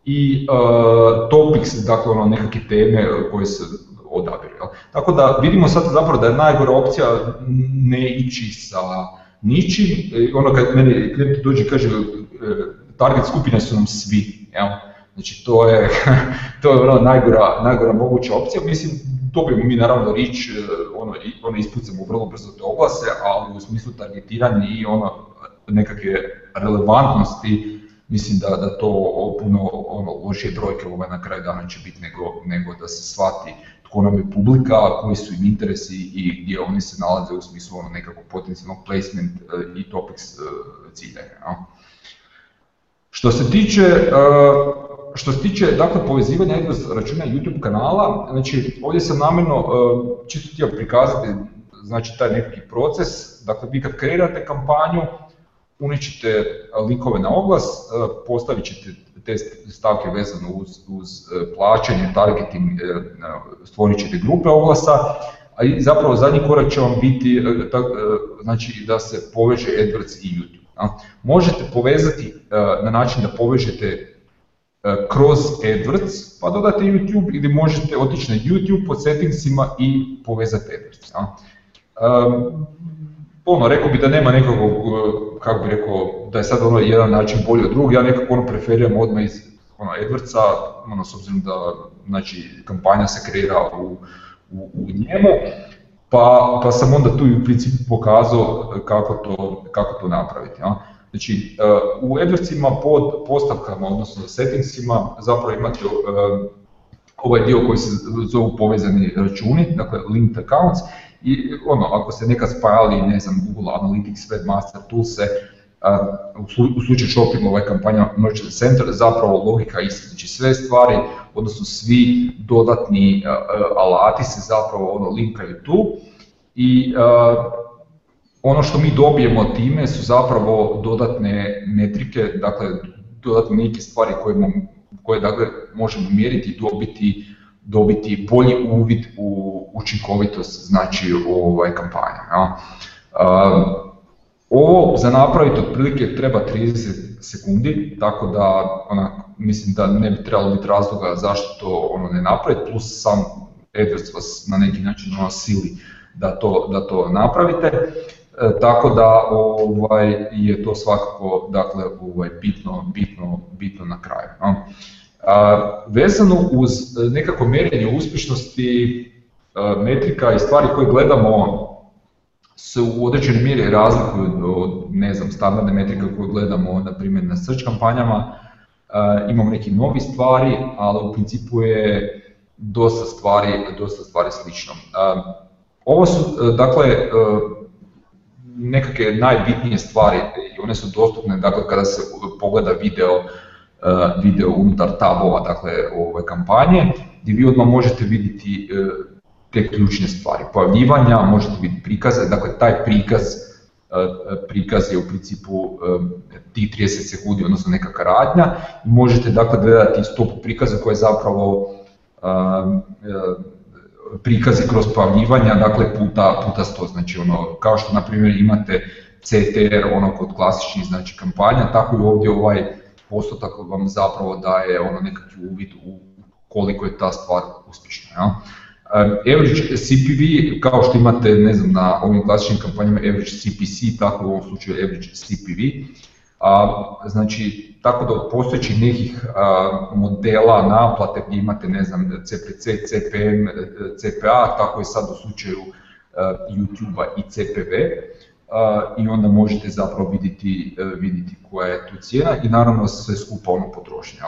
I uh, topics, dakle ono nekakve teme koje se odabiru. Tako da vidimo sad zapravo da je najgora opcija ne ići sa ničim, e, ono kad meni klijent dođe kaže target skupine su nam svi, jel? Znači to je, to je ono najgora, najgora moguća opcija, mislim dobijemo mi naravno rič, e, ono, ono ispucamo vrlo brzo te oglase, ali u smislu targetiranja i ono nekakve relevantnosti mislim da, da to puno ono, lošije brojke ovaj na kraju dana će biti nego, nego da se shvati tko nam je publika, koji su im interesi i gdje oni se nalaze u smislu ono nekakvog potencijalnog placement e, i topics e, ciljenja. Što se tiče što se tiče dakle, povezivanja AdWords računa YouTube kanala, znači ovdje sam namjerno e, čisto htio prikazati znači, taj neki proces, dakle vi kad kreirate kampanju, uničite likove na oglas, e, postavit ćete te stavke vezano uz, uz e, plaćanje, targeting, stvorit ćete grupe oglasa, a zapravo zadnji korak će vam biti znači, da se poveže AdWords i YouTube. Možete povezati na način da povežete E, kroz AdWords pa dodate YouTube ili možete otići na YouTube po settingsima i povezati AdWords. Ja. Um, ono, rekao bi da nema nekog, e, kako bi rekao, da je sad ono jedan način bolji od drugog, ja nekako ono preferiram odmah iz ono, AdWordsa, ono, s obzirom da znači, kampanja se kreira u, u, u njemu, pa, pa sam onda tu i u principu pokazao kako to, kako to napraviti. Ja. Znači, eh, u Adwordsima pod postavkama, odnosno settingsima, zapravo imate eh, ovaj dio koji se zovu povezani računi, dakle linked accounts, i ono, ako se nekad spajali, ne znam, Google Analytics, Webmaster, se eh, u slučaju shopping ovaj kampanja Merchant Center, zapravo logika ista, znači, sve stvari, odnosno svi dodatni alati se zapravo ono linkaju tu i ono što mi dobijemo time su zapravo dodatne metrike, dakle dodatne neke stvari koje, koje dakle, možemo mjeriti i dobiti, dobiti bolji uvid u učinkovitost znači ovaj kampanja. Ja. Ehm, ovo za napraviti otprilike treba 30 sekundi, tako da mislim da ne bi trebalo biti razloga zašto to ono ne napraviti, plus sam AdWords vas na neki način ono sili da to, da to napravite. E, tako da ovaj, je to svakako dakle, ovaj, bitno, bitno, bitno na kraju. No? A, vezano uz nekako mjerenje uspješnosti e, metrika i stvari koje gledamo ono, se u određenoj mjeri razlikuju od ne znam, standardne metrike koje gledamo na primjer na search kampanjama, e, imamo neki novi stvari, ali u principu je dosta stvari, dosta stvari slično. ovo su, dakle, nekakve najbitnije stvari i one su dostupne dakle, kada se pogleda video, eh, video unutar tabova dakle, ove kampanje gdje vi odmah možete vidjeti eh, te ključne stvari. Pojavljivanja, možete vidjeti prikaze, dakle taj prikaz eh, prikaz je u principu tih 30 sekundi, odnosno neka radnja. Možete dakle gledati stopu prikaza koja je zapravo prikazi kroz pojavljivanja, dakle puta, puta sto, znači ono, kao što na primjer imate CTR ono kod klasičnih znači kampanja, tako i ovdje ovaj postotak vam zapravo daje ono nekakvi uvid u koliko je ta stvar uspješna. Ja? Average CPV, kao što imate ne znam, na ovim klasičnim kampanjama average CPC, tako u ovom slučaju average CPV, a, znači, tako da postojećih nekih modela naplate imate, ne znam, CPC, CPM, e, CPA, tako je sad u slučaju e, YouTube-a i CPV a, i onda možete zapravo e, vidjeti, koja je tu cijena i naravno sve skupa ono potrošnja.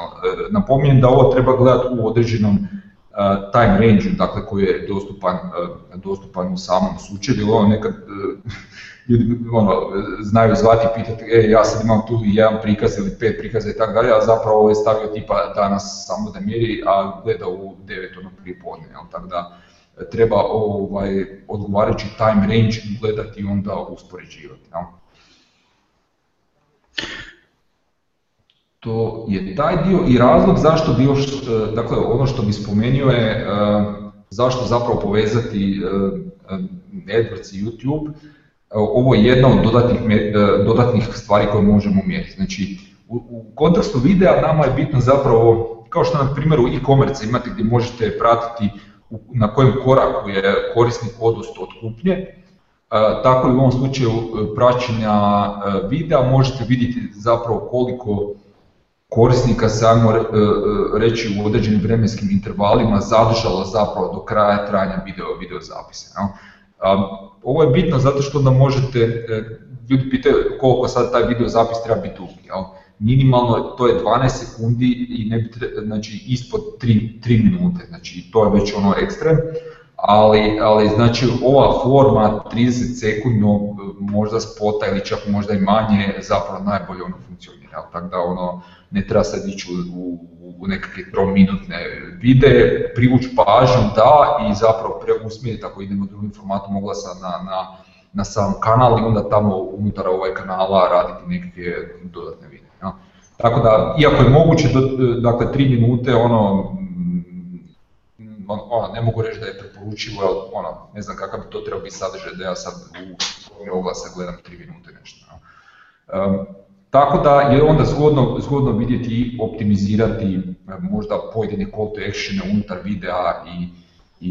Napominjem da ovo treba gledati u određenom time range dakle koji je dostupan, dostupan u samom slučaju, nekad ljudi ono, znaju zvati i pitati, e, ja sad imam tu jedan prikaz ili pet prikaza i tako dalje, a zapravo je stavio tipa danas samo da mjeri, a gleda u devet, ono prije podne, tako da e, treba ovaj, odgovarajući time range gledati i onda uspoređivati. Jel? To je taj dio i razlog zašto bi još, e, dakle ono što bi spomenuo je e, zašto zapravo povezati AdWords i YouTube, ovo je jedna od dodatnih, e, dodatnih stvari koje možemo mjeriti. Znači, u, kontekstu videa nama je bitno zapravo, kao što na primjeru e-commerce imate gdje možete pratiti na kojem koraku je korisnik odustao od kupnje, e, tako i u ovom slučaju e, praćenja videa možete vidjeti zapravo koliko korisnika samo reći u određenim vremenskim intervalima zadržalo zapravo do kraja trajanja video, video zapisa. Ovo je bitno zato što onda možete, e, ljudi pitaju koliko sad taj video zapis treba biti dug, minimalno to je 12 sekundi i ne znači ispod 3, 3 minute, znači to je već ono ekstrem, ali, ali znači ova forma 30 sekundno možda spota ili čak možda i manje zapravo najbolje ono funkcionira, tako da ono ne treba sad ići u u nekakve prominutne videe, privući pažnju da i zapravo preusmjeriti ako idemo drugim formatom oglasa na, na, na sam kanal i onda tamo unutar ovaj kanala raditi neke dodatne videe. Ja. Tako da, iako je moguće, dakle, tri minute, ono, mm, ono, ono, ne mogu reći da je preporučivo, ali ono, ne znam kakav bi to trebao biti sadržaj da ja sad u oglasa gledam tri minute nešto. Ja. Um, tako da je onda zgodno, zgodno vidjeti i optimizirati e, možda pojedine call to actione unutar videa i,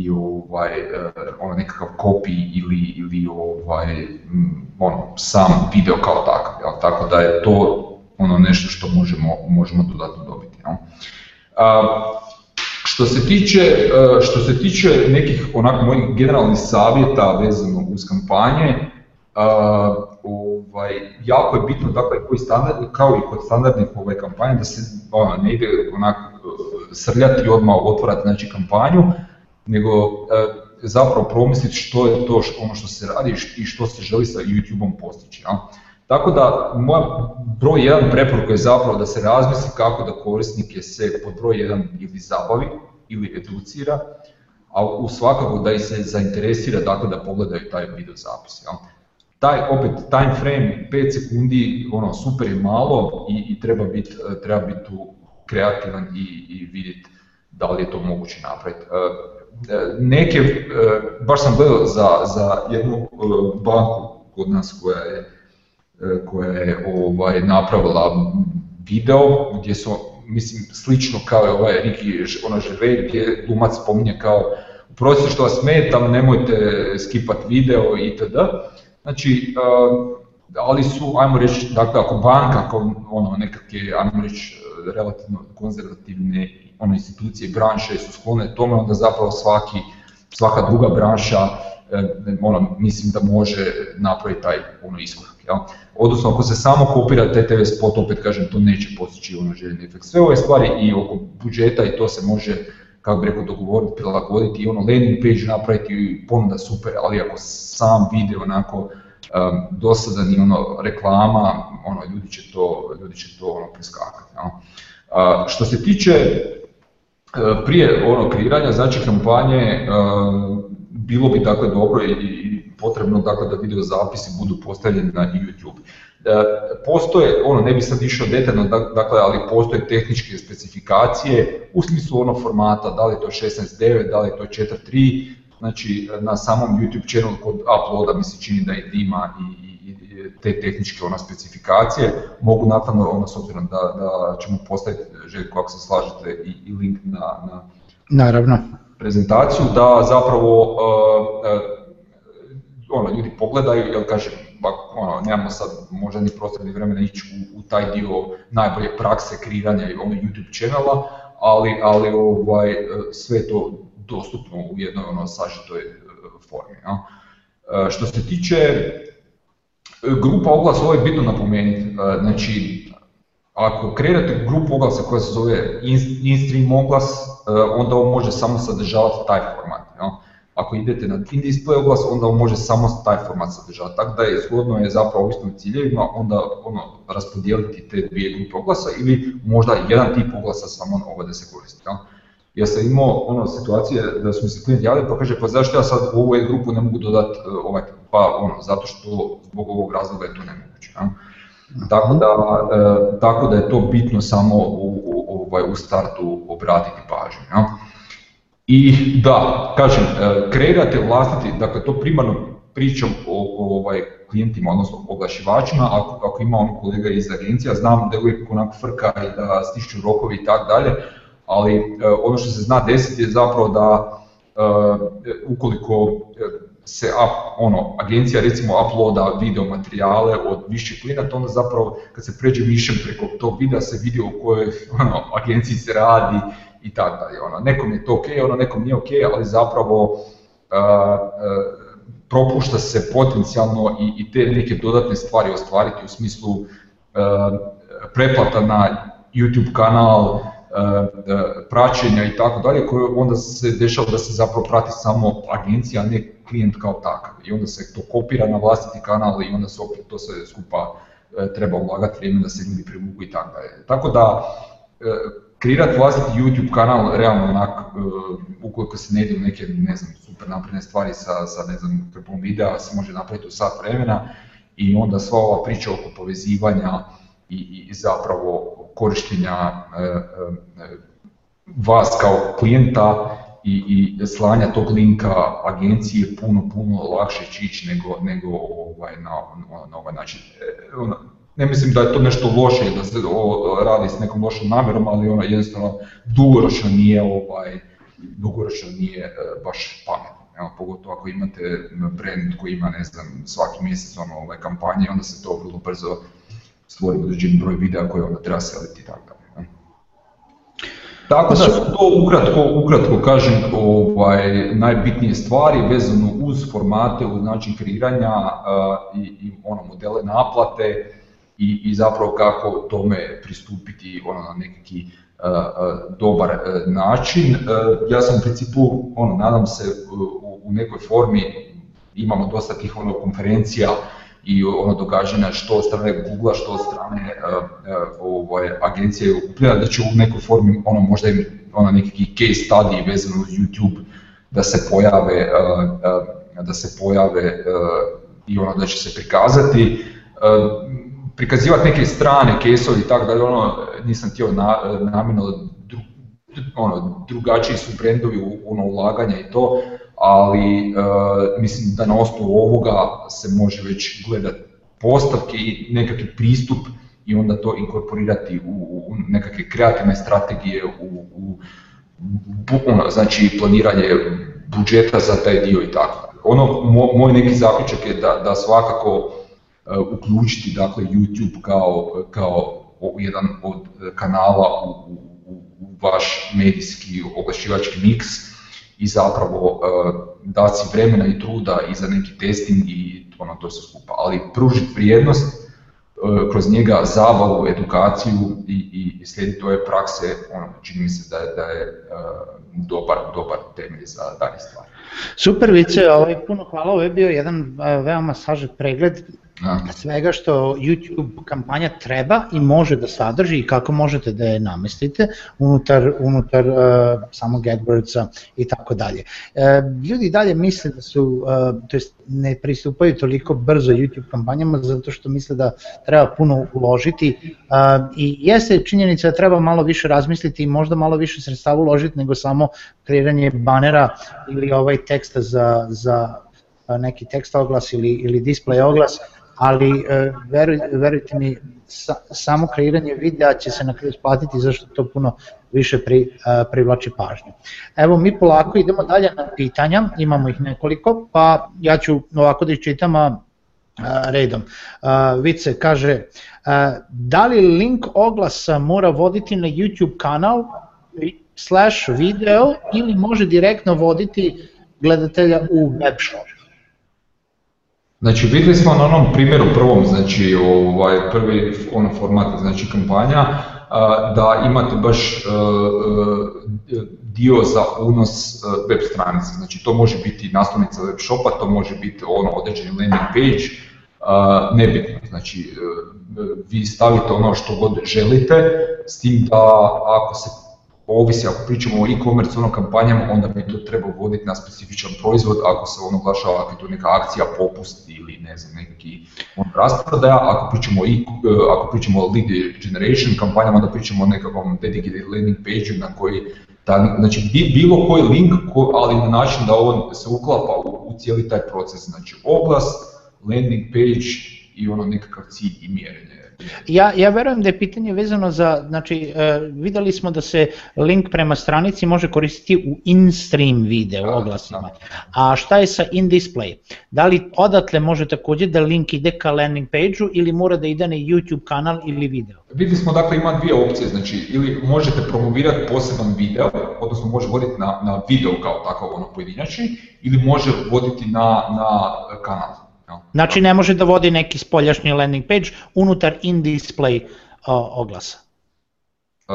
i ovaj, e, ono nekakav copy ili, ili ovaj, mm, ono, sam video kao takav. Tako da je to ono nešto što možemo, možemo dodatno dobiti. A, što se, tiče, e, što se tiče nekih onako mojih generalnih savjeta vezano uz kampanje, ovaj, jako je bitno dakle, koji standard, kao i kod standardnih ovaj, kampanja da se ono, ne ide onako e, srljati i odmah otvorati znači, kampanju, nego e, zapravo promisliti što je to ono što se radi i što se želi sa youtube postići. Ja? Tako da moja broj jedan preporuka je zapravo da se razmisli kako da korisnike se pod broj jedan ili zabavi ili educira, a u svakako da ih se zainteresira dakle, da pogledaju taj video zapis. Ja? taj opet time frame 5 sekundi ono super je malo i, i treba biti e, treba tu kreativan i, i vidjeti da li je to moguće napraviti. E, e, neke, baš sam gledao za, za jednu banku kod nas koja je, koja je ovaj, napravila video gdje su, mislim, slično kao je ovaj Riki, ono gdje glumac spominje kao prosim što vas smetam, nemojte skipati video itd. Znači, e, ali su, ajmo reći, dakle, ako banka, kao ono, nekakve, ajmo reći, e, relativno konzervativne institucije, branše su sklone tome, onda zapravo svaki, svaka druga branša e, ono, mislim da može napraviti taj ono, iskorak. Ja? Odnosno, ako se samo kopira TTV spot, opet kažem, to neće postići ono željeni efekt. Sve ove stvari i oko budžeta i to se može kako bi rekao, dogovoriti, prilagoditi i ono landing page napraviti i ponuda super, ali ako sam vide onako um, dosadan i ono reklama, ono, ljudi će to, ljudi će to ono, preskakati. što se tiče e, prije ono kreiranja, znači kampanje, e, bilo bi dakle dobro i, i potrebno dakle da video zapisi budu postavljeni na YouTube. E, postoje, ono ne bi sad išao detaljno, dakle, ali postoje tehničke specifikacije u smislu onog formata, da li je to 16.9, da li je to 4.3, znači na samom YouTube channelu kod uploada mi se čini da je Dima i, te tehničke ona specifikacije, mogu naknadno, ono, s obzirom da, da ćemo postaviti, Željko, ako se slažete, i, i link na, na prezentaciju, da zapravo e, e, ono, ljudi pogledaju, jel kažem, ono, nemamo sad možda ni prostor ni vremena ići u, taj dio najbolje prakse kreiranja i ono YouTube channela, ali, ali ovaj, e, sve to dostupno u jednoj ono, sažetoj e, formi. E, što se tiče grupa oglasa, ovo je bitno napomenuti, znači ako kreirate grupu oglasa koja se zove in-stream oglas, onda ovo može samo sadržavati taj format. Ja. Ako idete na in-display oglas, onda on može samo taj format sadržati, tako da je zgodno je zapravo ovisno ciljevima onda ono, raspodijeliti te dvije grupe oglasa ili možda jedan tip oglasa samo ono, da se koristi. Ja? Ja sam imao ono situacije da su mi se klijenti javili pa kaže pa zašto ja sad u ovu grupu ne mogu dodati e, ovaj, pa ono, zato što zbog ovog razloga je to nemoguće. Ja? Mhm. Tako da, e, tako da je to bitno samo u, u, ovaj, startu obratiti pažnju. Ja? I da, kažem, e, kreirate vlastiti, dakle to primarno pričam o, ovaj, klijentima, odnosno oglašivačima, ako, ako ima on kolega iz agencija, znam da je uvijek onako frka i da stišću rokovi i tako dalje, ali e, ono što se zna desiti je zapravo da e, ukoliko se up, ono, agencija recimo uploada video materijale od više klijenata, onda zapravo kad se pređe mišem preko tog videa se vidi o kojoj ono, agenciji se radi, i tako dalje. Ono, nekom je to ok, ono, nekom nije ok, ali zapravo uh, uh, propušta se potencijalno i, i te neke dodatne stvari ostvariti u smislu uh, preplata na YouTube kanal, uh, praćenja i tako dalje, koje onda se dešava da se zapravo prati samo agencija, a ne klijent kao takav. I onda se to kopira na vlastiti kanal i onda se opet to sve skupa treba ulagati vrijeme da se ljudi privuku i tako dalje. Tako da kreirati vlastiti YouTube kanal realno onak, uh, ukoliko se ne idu neke, ne znam, super napredne stvari sa, sa ne znam, krpom videa, se može napraviti u sat vremena i onda sva ova priča oko povezivanja i, i zapravo korištenja e, e, vas kao klijenta i, i slanja tog linka agencije puno, puno lakše čići nego, nego ovaj, na ovaj način. Ono, ne mislim da je to nešto loše da se o, radi s nekom lošom namjerom, ali ona jednostavno dugoročno nije ovaj dugoročno nije e, baš pametno. Evo, pogotovo ako imate brand koji ima, ne znam, svaki mjesec ono, ove kampanje, onda se to vrlo brzo stvori određeni broj videa koje onda treba seliti i tako Tako da su to ukratko, ukratko kažem ovaj, najbitnije stvari vezano uz formate, uz način kreiranja e, i, i ono modele naplate, i, i zapravo kako tome pristupiti ono, na neki e, e, dobar e, način. Ja sam u principu, ono, nadam se u, nekoj formi, imamo dosta tih ono, konferencija i ono događanja što od strane Google-a, što od strane ovaj, agencije okupljena, da će u nekoj formi ono možda im ono, neki case study vezano uz YouTube da se pojave, da se pojave i ono da će se prikazati prikazivati neke strane kesovi tako da ono, nisam htio na, namjerno ono, drugačiji su brendovi ono, ulaganja i to, ali e, mislim da na osnovu ovoga se može već gledati postavke i nekakvi pristup i onda to inkorporirati u, u nekakve kreativne strategije, u, u ono, znači planiranje budžeta za taj dio i tako. Ono, moj neki zaključak je da, da svakako Eh, uključiti dakle YouTube kao, kao jedan od eh, kanala u, u, u vaš medijski oglašivački mix i zapravo eh, dati si vremena i truda i za neki testing i ono to se skupa, ali pružiti vrijednost kroz njega zavalu edukaciju i, i, slijediti ove prakse, ono, čini mi se da je, da je dobar, dobar temelj za dalje stvari. Super Vice, ovaj, puno hvala, ovo je bio jedan veoma sažet pregled svega što YouTube kampanja treba i može da sadrži i kako možete da je namestite unutar, unutar uh, samog AdWordsa i tako dalje. E, ljudi dalje misle da su, uh, to jest ne pristupaju toliko brzo YouTube kampanjama zato što misle da treba puno uložiti i jeste činjenica da treba malo više razmisliti i možda malo više sredstava uložiti nego samo kreiranje banera ili ovaj teksta za, za neki tekst oglas ili, ili display oglas, ali e, veruj, mi, samo kreiranje videa će se na kraju splatiti zašto to puno više pri, e, privlači pažnju. Evo mi polako idemo dalje na pitanja, imamo ih nekoliko, pa ja ću ovako da a redom. E, Vice kaže, da li link oglasa mora voditi na YouTube kanal slash video ili može direktno voditi gledatelja u web shop? Znači vidjeli smo na onom primjeru prvom, znači ovaj, prvi ono format znači kampanja, da imate baš e, e, dio za unos e, web stranice. Znači to može biti naslovnica web shopa, to može biti ono određeni landing page, nebitno. Znači vi stavite ono što god želite, s tim da ako se ovisi ako pričamo o e-commerce ono kampanjama, onda bi to trebao voditi na specifičan proizvod ako se ono oglašava, ako je to neka akcija, popust ili ne znam, neki on rasprodaja. Ako pričamo, i, e, ako pričamo o lead generation kampanjama, onda pričamo o nekakvom dedicated landing page na koji da, znači bilo koji link, ali na način da on se uklapa u, u cijeli taj proces, znači oglas, landing page i ono nekakav cilj i mjerenje. Ja, ja verujem da je pitanje vezano za, znači e, vidjeli smo da se link prema stranici može koristiti u in-stream video oglasima, a šta je sa in-display? Da li odatle može također da link ide ka landing page-u ili mora da ide na YouTube kanal ili video? Vidjeli smo dakle ima dvije opcije, znači ili možete promovirati poseban video, odnosno može voditi na, na video kao tako ono pojedinačni, ili može voditi na, na kanal. Znači ne može da vodi neki spoljašnji landing page unutar in-display oglasa. E,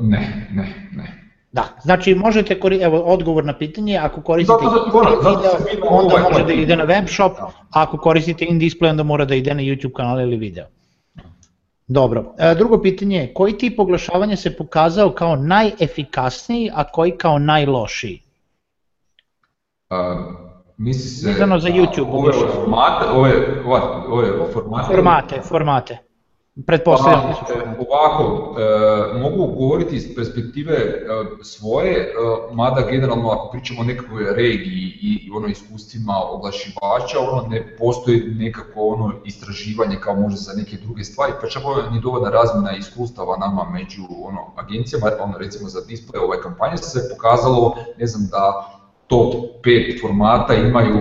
ne, ne, ne. Da, znači možete, koristiti, evo odgovor na pitanje, ako koristite zato, video, onda ovaj može da ide na web shop, a ako koristite in-display, onda mora da ide na YouTube kanal ili video. Dobro, e, drugo pitanje je, koji tip oglašavanja se pokazao kao najefikasniji, a koji kao najlošiji? E, Misli se, za YouTube. Ove formate, ove, ove, formate, formate, Pretpostavljam. Pa, e, ovako, e, mogu govoriti iz perspektive e, svoje, e, mada generalno ako pričamo o nekakvoj regiji i ono iskustvima oglašivača, ono ne postoji nekako ono istraživanje kao može za neke druge stvari, pa čak ono ni dovoljna razmjena iskustava nama među ono, agencijama, ono, recimo za display ove kampanje se pokazalo, ne znam da top 5 formata imaju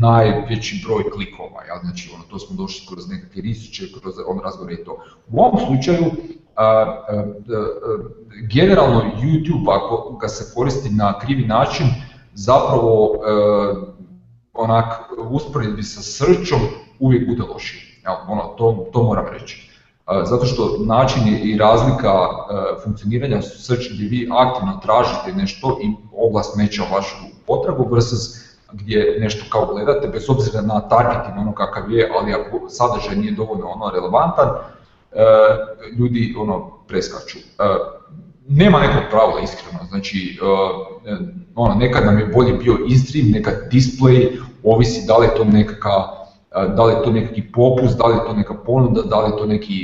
najveći broj klikova, ja? znači ono, to smo došli kroz nekakve riziče, kroz on razgovor i to. U ovom slučaju, generalno YouTube ako ga se koristi na krivi način, zapravo e, onak usporedbi sa srčom uvijek bude loši, ja? ono, to, to moram reći. Zato što način i razlika e, funkcioniranja srča gdje vi aktivno tražite nešto i oglas meća vašu potragu versus gdje nešto kao gledate, bez obzira na target i ono kakav je, ali ako sadržaj nije dovoljno ono relevantan, e, ljudi ono preskaču. E, nema nekog pravila, iskreno, znači e, ono, nekad nam je bolje bio in-stream, nekad display, ovisi da li je to nekakav da li je neki popust, da li je to neka ponuda, da li je to neki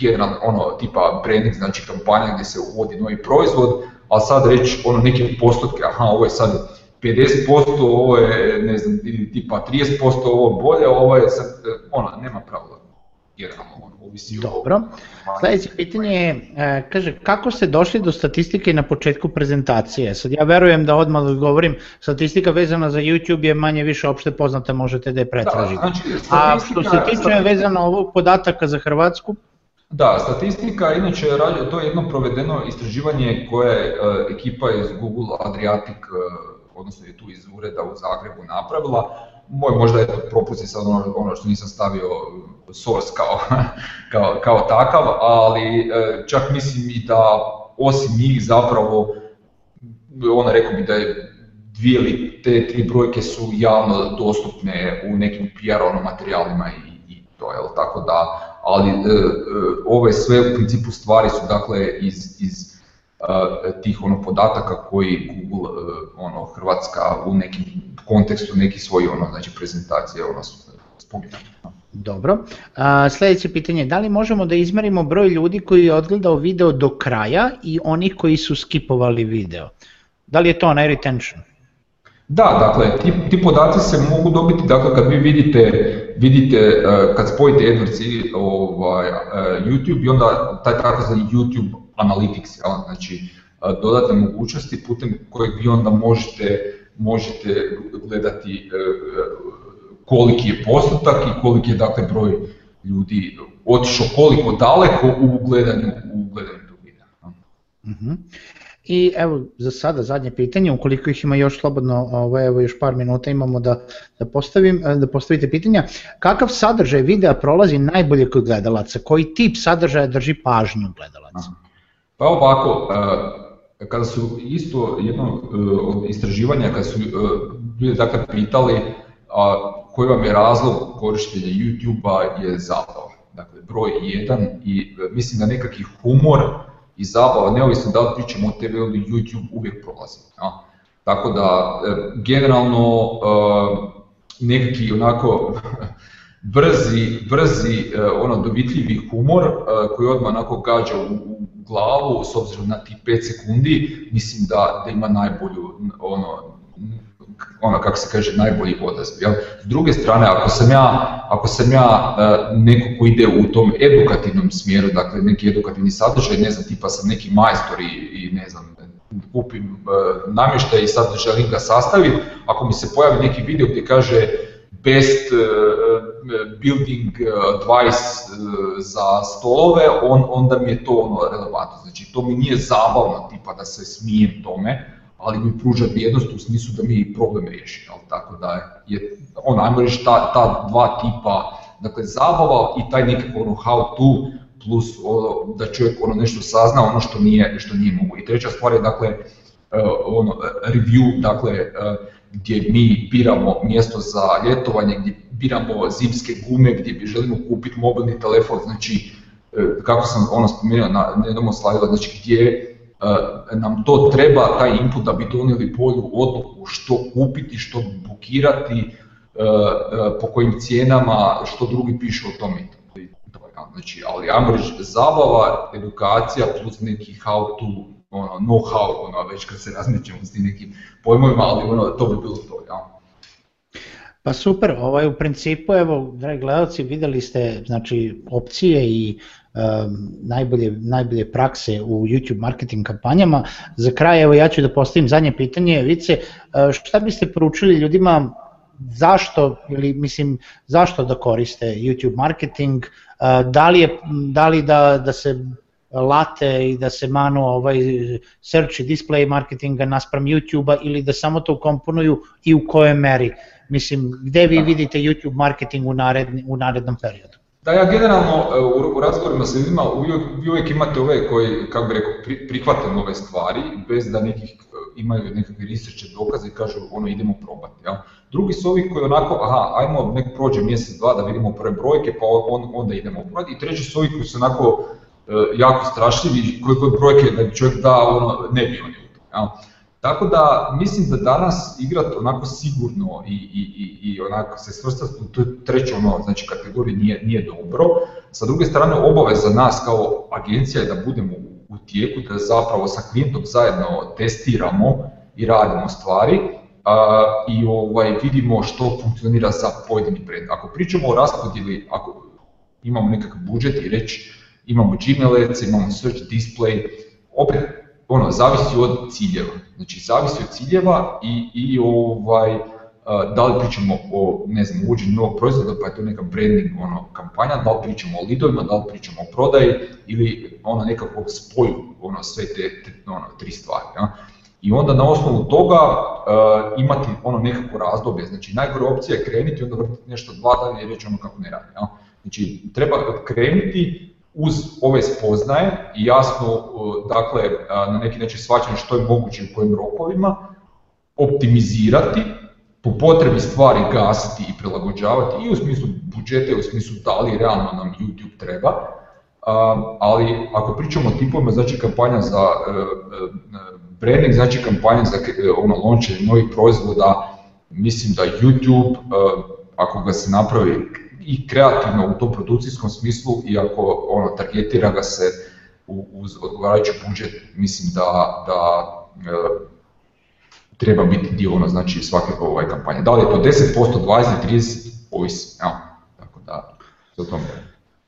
general ono tipa branding, znači kampanja gdje se uvodi novi proizvod, a sad reći ono neke postotke, aha ovo je sad 50% ovo je, ne znam, ili tipa 30% ovo bolje, ovo je sad, e, ona, nema pravila. Ono, Dobro. Sljedeće pitanje je, e, kaže, kako ste došli do statistike na početku prezentacije? Sad ja verujem da odmah govorim statistika vezana za YouTube je manje više opšte poznata, možete da je pretražite. Da, znači, A što se tiče vezano ovog podataka za Hrvatsku? Da, statistika, inače to je jedno provedeno istraživanje koje e, ekipa iz Google Adriatic odnosno je tu iz ureda u Zagrebu napravila. Moj možda je propusti sad ono, ono što nisam stavio um, source kao, kao, kao takav, ali e, čak mislim i da osim njih zapravo, ona rekao bi da je dvije ili te tri brojke su javno dostupne u nekim PR ono materijalima i, i to, jel, tako da, ali e, e, ove sve u principu stvari su dakle iz, iz tih ono podataka koji Google e, ono Hrvatska u nekim kontekstu neki svoj ono znači prezentacije ono Dobro. A, sljedeće pitanje, da li možemo da izmerimo broj ljudi koji je odgledao video do kraja i onih koji su skipovali video? Da li je to onaj retention? Da, dakle, ti, ti podaci se mogu dobiti, dakle, kad vi vidite, vidite e, kad spojite AdWords i ovaj, e, YouTube i onda taj takozvani YouTube analytics, znači e, dodatne mogućnosti putem kojeg vi onda možete, možete gledati e, e, koliki je postotak i koliki je dakle broj ljudi otišao koliko daleko u gledanju, u gledanju dubina. Mhm. I evo za sada zadnje pitanje, ukoliko ih ima još slobodno, ovaj, evo još par minuta imamo da, da, postavim, da postavite pitanja. Kakav sadržaj videa prolazi najbolje kod gledalaca? Koji tip sadržaja drži pažnju gledalaca? Pa ovako, e, kada su isto jedno e, od istraživanja, kada su e, ljudi dakle pitali koji vam je razlog korištenja YouTube-a je zabava. Dakle, broj jedan i mislim da nekakvi humor i zabava, neovisno da li pričamo o TV ili YouTube, uvijek prolazi. Tako da, generalno, neki onako brzi, brzi ono dovitljivi humor koji odmah onako gađa u glavu s obzirom na ti 5 sekundi, mislim da, ima najbolju, ono, ono kako se kaže, najbolji odaziv. S druge strane, ako sam ja, ako sam ja e, neko ko ide u tom edukativnom smjeru, dakle neki edukativni sadržaj, ne znam, tipa sam neki majstor i, i ne znam, kupim e, namještaj i sad želim ga sastaviti, ako mi se pojavi neki video gdje kaže best e, e, building e, advice za stolove, on, onda mi je to ono relevantno. Znači to mi nije zabavno tipa da se smijem tome, ali mi pruža vrijednost u smislu da mi problem riješi. Tako da je, on, ajmo reći, ta, ta dva tipa, dakle zabava i taj neki ono how to, plus da čovjek ono nešto sazna, ono što nije, što nije mogu. I treća stvar je dakle, ono, review, dakle, gdje mi biramo mjesto za ljetovanje, gdje biramo zimske gume, gdje bi želimo kupiti mobilni telefon, znači e, kako sam ono spomenuo na jednom slavila, znači gdje e, nam to treba, taj input da bi donijeli bolju odluku što kupiti, što bukirati, e, po kojim cijenama, što drugi piše o tome. Znači, ali ajmo zabava, edukacija plus neki how to ono, know-how, ono, već kad se razmećemo s tim nekim pojmovima, ali ono, to bi bilo to, ja. Pa super, ovaj, u principu, evo, dragi gledalci, vidjeli ste znači, opcije i um, najbolje, najbolje prakse u YouTube marketing kampanjama. Za kraj, evo, ja ću da postavim zadnje pitanje, Vice, e, šta biste poručili ljudima zašto ili mislim zašto da koriste YouTube marketing, e, da li, je, da, li da, da se late i da se mano ovaj search i display marketinga naspram YouTube-a ili da samo to komponuju i u kojoj meri. Mislim, gde vi vidite YouTube marketing u, naredni, u narednom periodu? Da, ja generalno e, u razgovorima se ljudima uvijek, imate ove koji, kako bi rekao, prihvate nove stvari bez da nekih e, imaju nekakve researche dokaze i kažu ono idemo probati. Ja. Drugi su ovi koji onako, aha, ajmo nek prođe mjesec, dva da vidimo prve brojke pa onda idemo probati. I treći su ovi koji se onako E, jako strašljiv i koje god brojke da bi čovjek dao, ono, ne bi on je u Tako da mislim da danas igrati onako sigurno i, i, i, i onako se svrstati u toj treću ono, znači, nije, nije dobro. Sa druge strane obaveza nas kao agencija je da budemo u tijeku, da zapravo sa klijentom zajedno testiramo i radimo stvari i ovaj, vidimo što funkcionira za pojedini pred. Ako pričamo o raspodjeli, ako imamo nekakav budžet i reći imamo Gmail imamo Search Display, opet ono, zavisi od ciljeva. Znači, zavisi od ciljeva i, i ovaj, da li pričamo o ne znam, novog proizvoda pa je to neka branding ono, kampanja, da li pričamo o lidovima, da li pričamo o prodaji ili ono nekakvog spoju, ono, sve te, te ono, tri stvari. Ja? I onda na osnovu toga imati ono nekako razdoblje, znači najgore opcija je krenuti i onda vrtiti nešto dva dana i reći ono kako ne radi. Ja? Znači treba krenuti uz ove spoznaje i jasno e, dakle, e, na neki način shvaćanje što je moguće u kojim rokovima, optimizirati, po potrebi stvari gasiti i prilagođavati i u smislu budžeta i u smislu da li realno nam YouTube treba, ali ako pričamo o tipovima, znači kampanja za e, branding, znači kampanja za ono, novih proizvoda, mislim da YouTube, ako ga se napravi i kreativno u tom produkcijskom smislu i ono, targetira ga se uz odgovarajući budžet, mislim da, da e, treba biti dio ono, znači svake ovaj kampanje. Da li je to 10%, 20, 30, ovisi. tako da,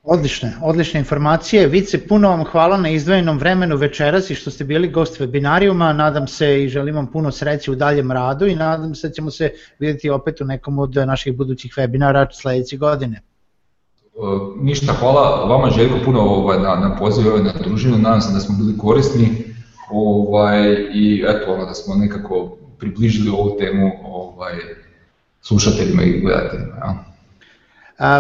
Odlične, odlične informacije. Vice, puno vam hvala na izdvojenom vremenu večeras i što ste bili gost webinarijuma. Nadam se i želim vam puno sreće u daljem radu i nadam se da ćemo se vidjeti opet u nekom od naših budućih webinara sljedeće godine. E, ništa, hvala vama želimo puno ovaj, na, na pozivu i na družinu, nadam se da smo bili korisni ovaj, i eto, ono, da smo nekako približili ovu temu ovaj, slušateljima i gledateljima. Ja.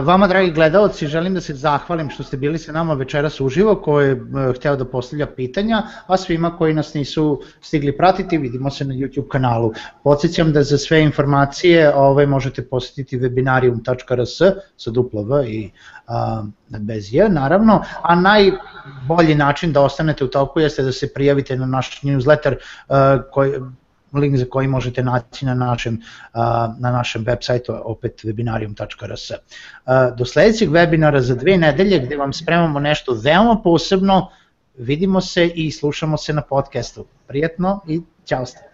Vama, dragi gledalci, želim da se zahvalim što ste bili sa nama večeras uživo, koji je htio da postavlja pitanja, a svima koji nas nisu stigli pratiti, vidimo se na YouTube kanalu. Podsjećam da za sve informacije ovaj, možete posjetiti webinarium.rs sa duplo v i a, bez je, naravno, a najbolji način da ostanete u toku jeste da se prijavite na naš newsletter a, e, koji link za koji možete naći na našem, na našem web sajtu opet webinarium.rs. Do sljedećeg webinara za dve nedelje gdje vam spremamo nešto veoma posebno, vidimo se i slušamo se na podcastu. Prijetno i ćao ste.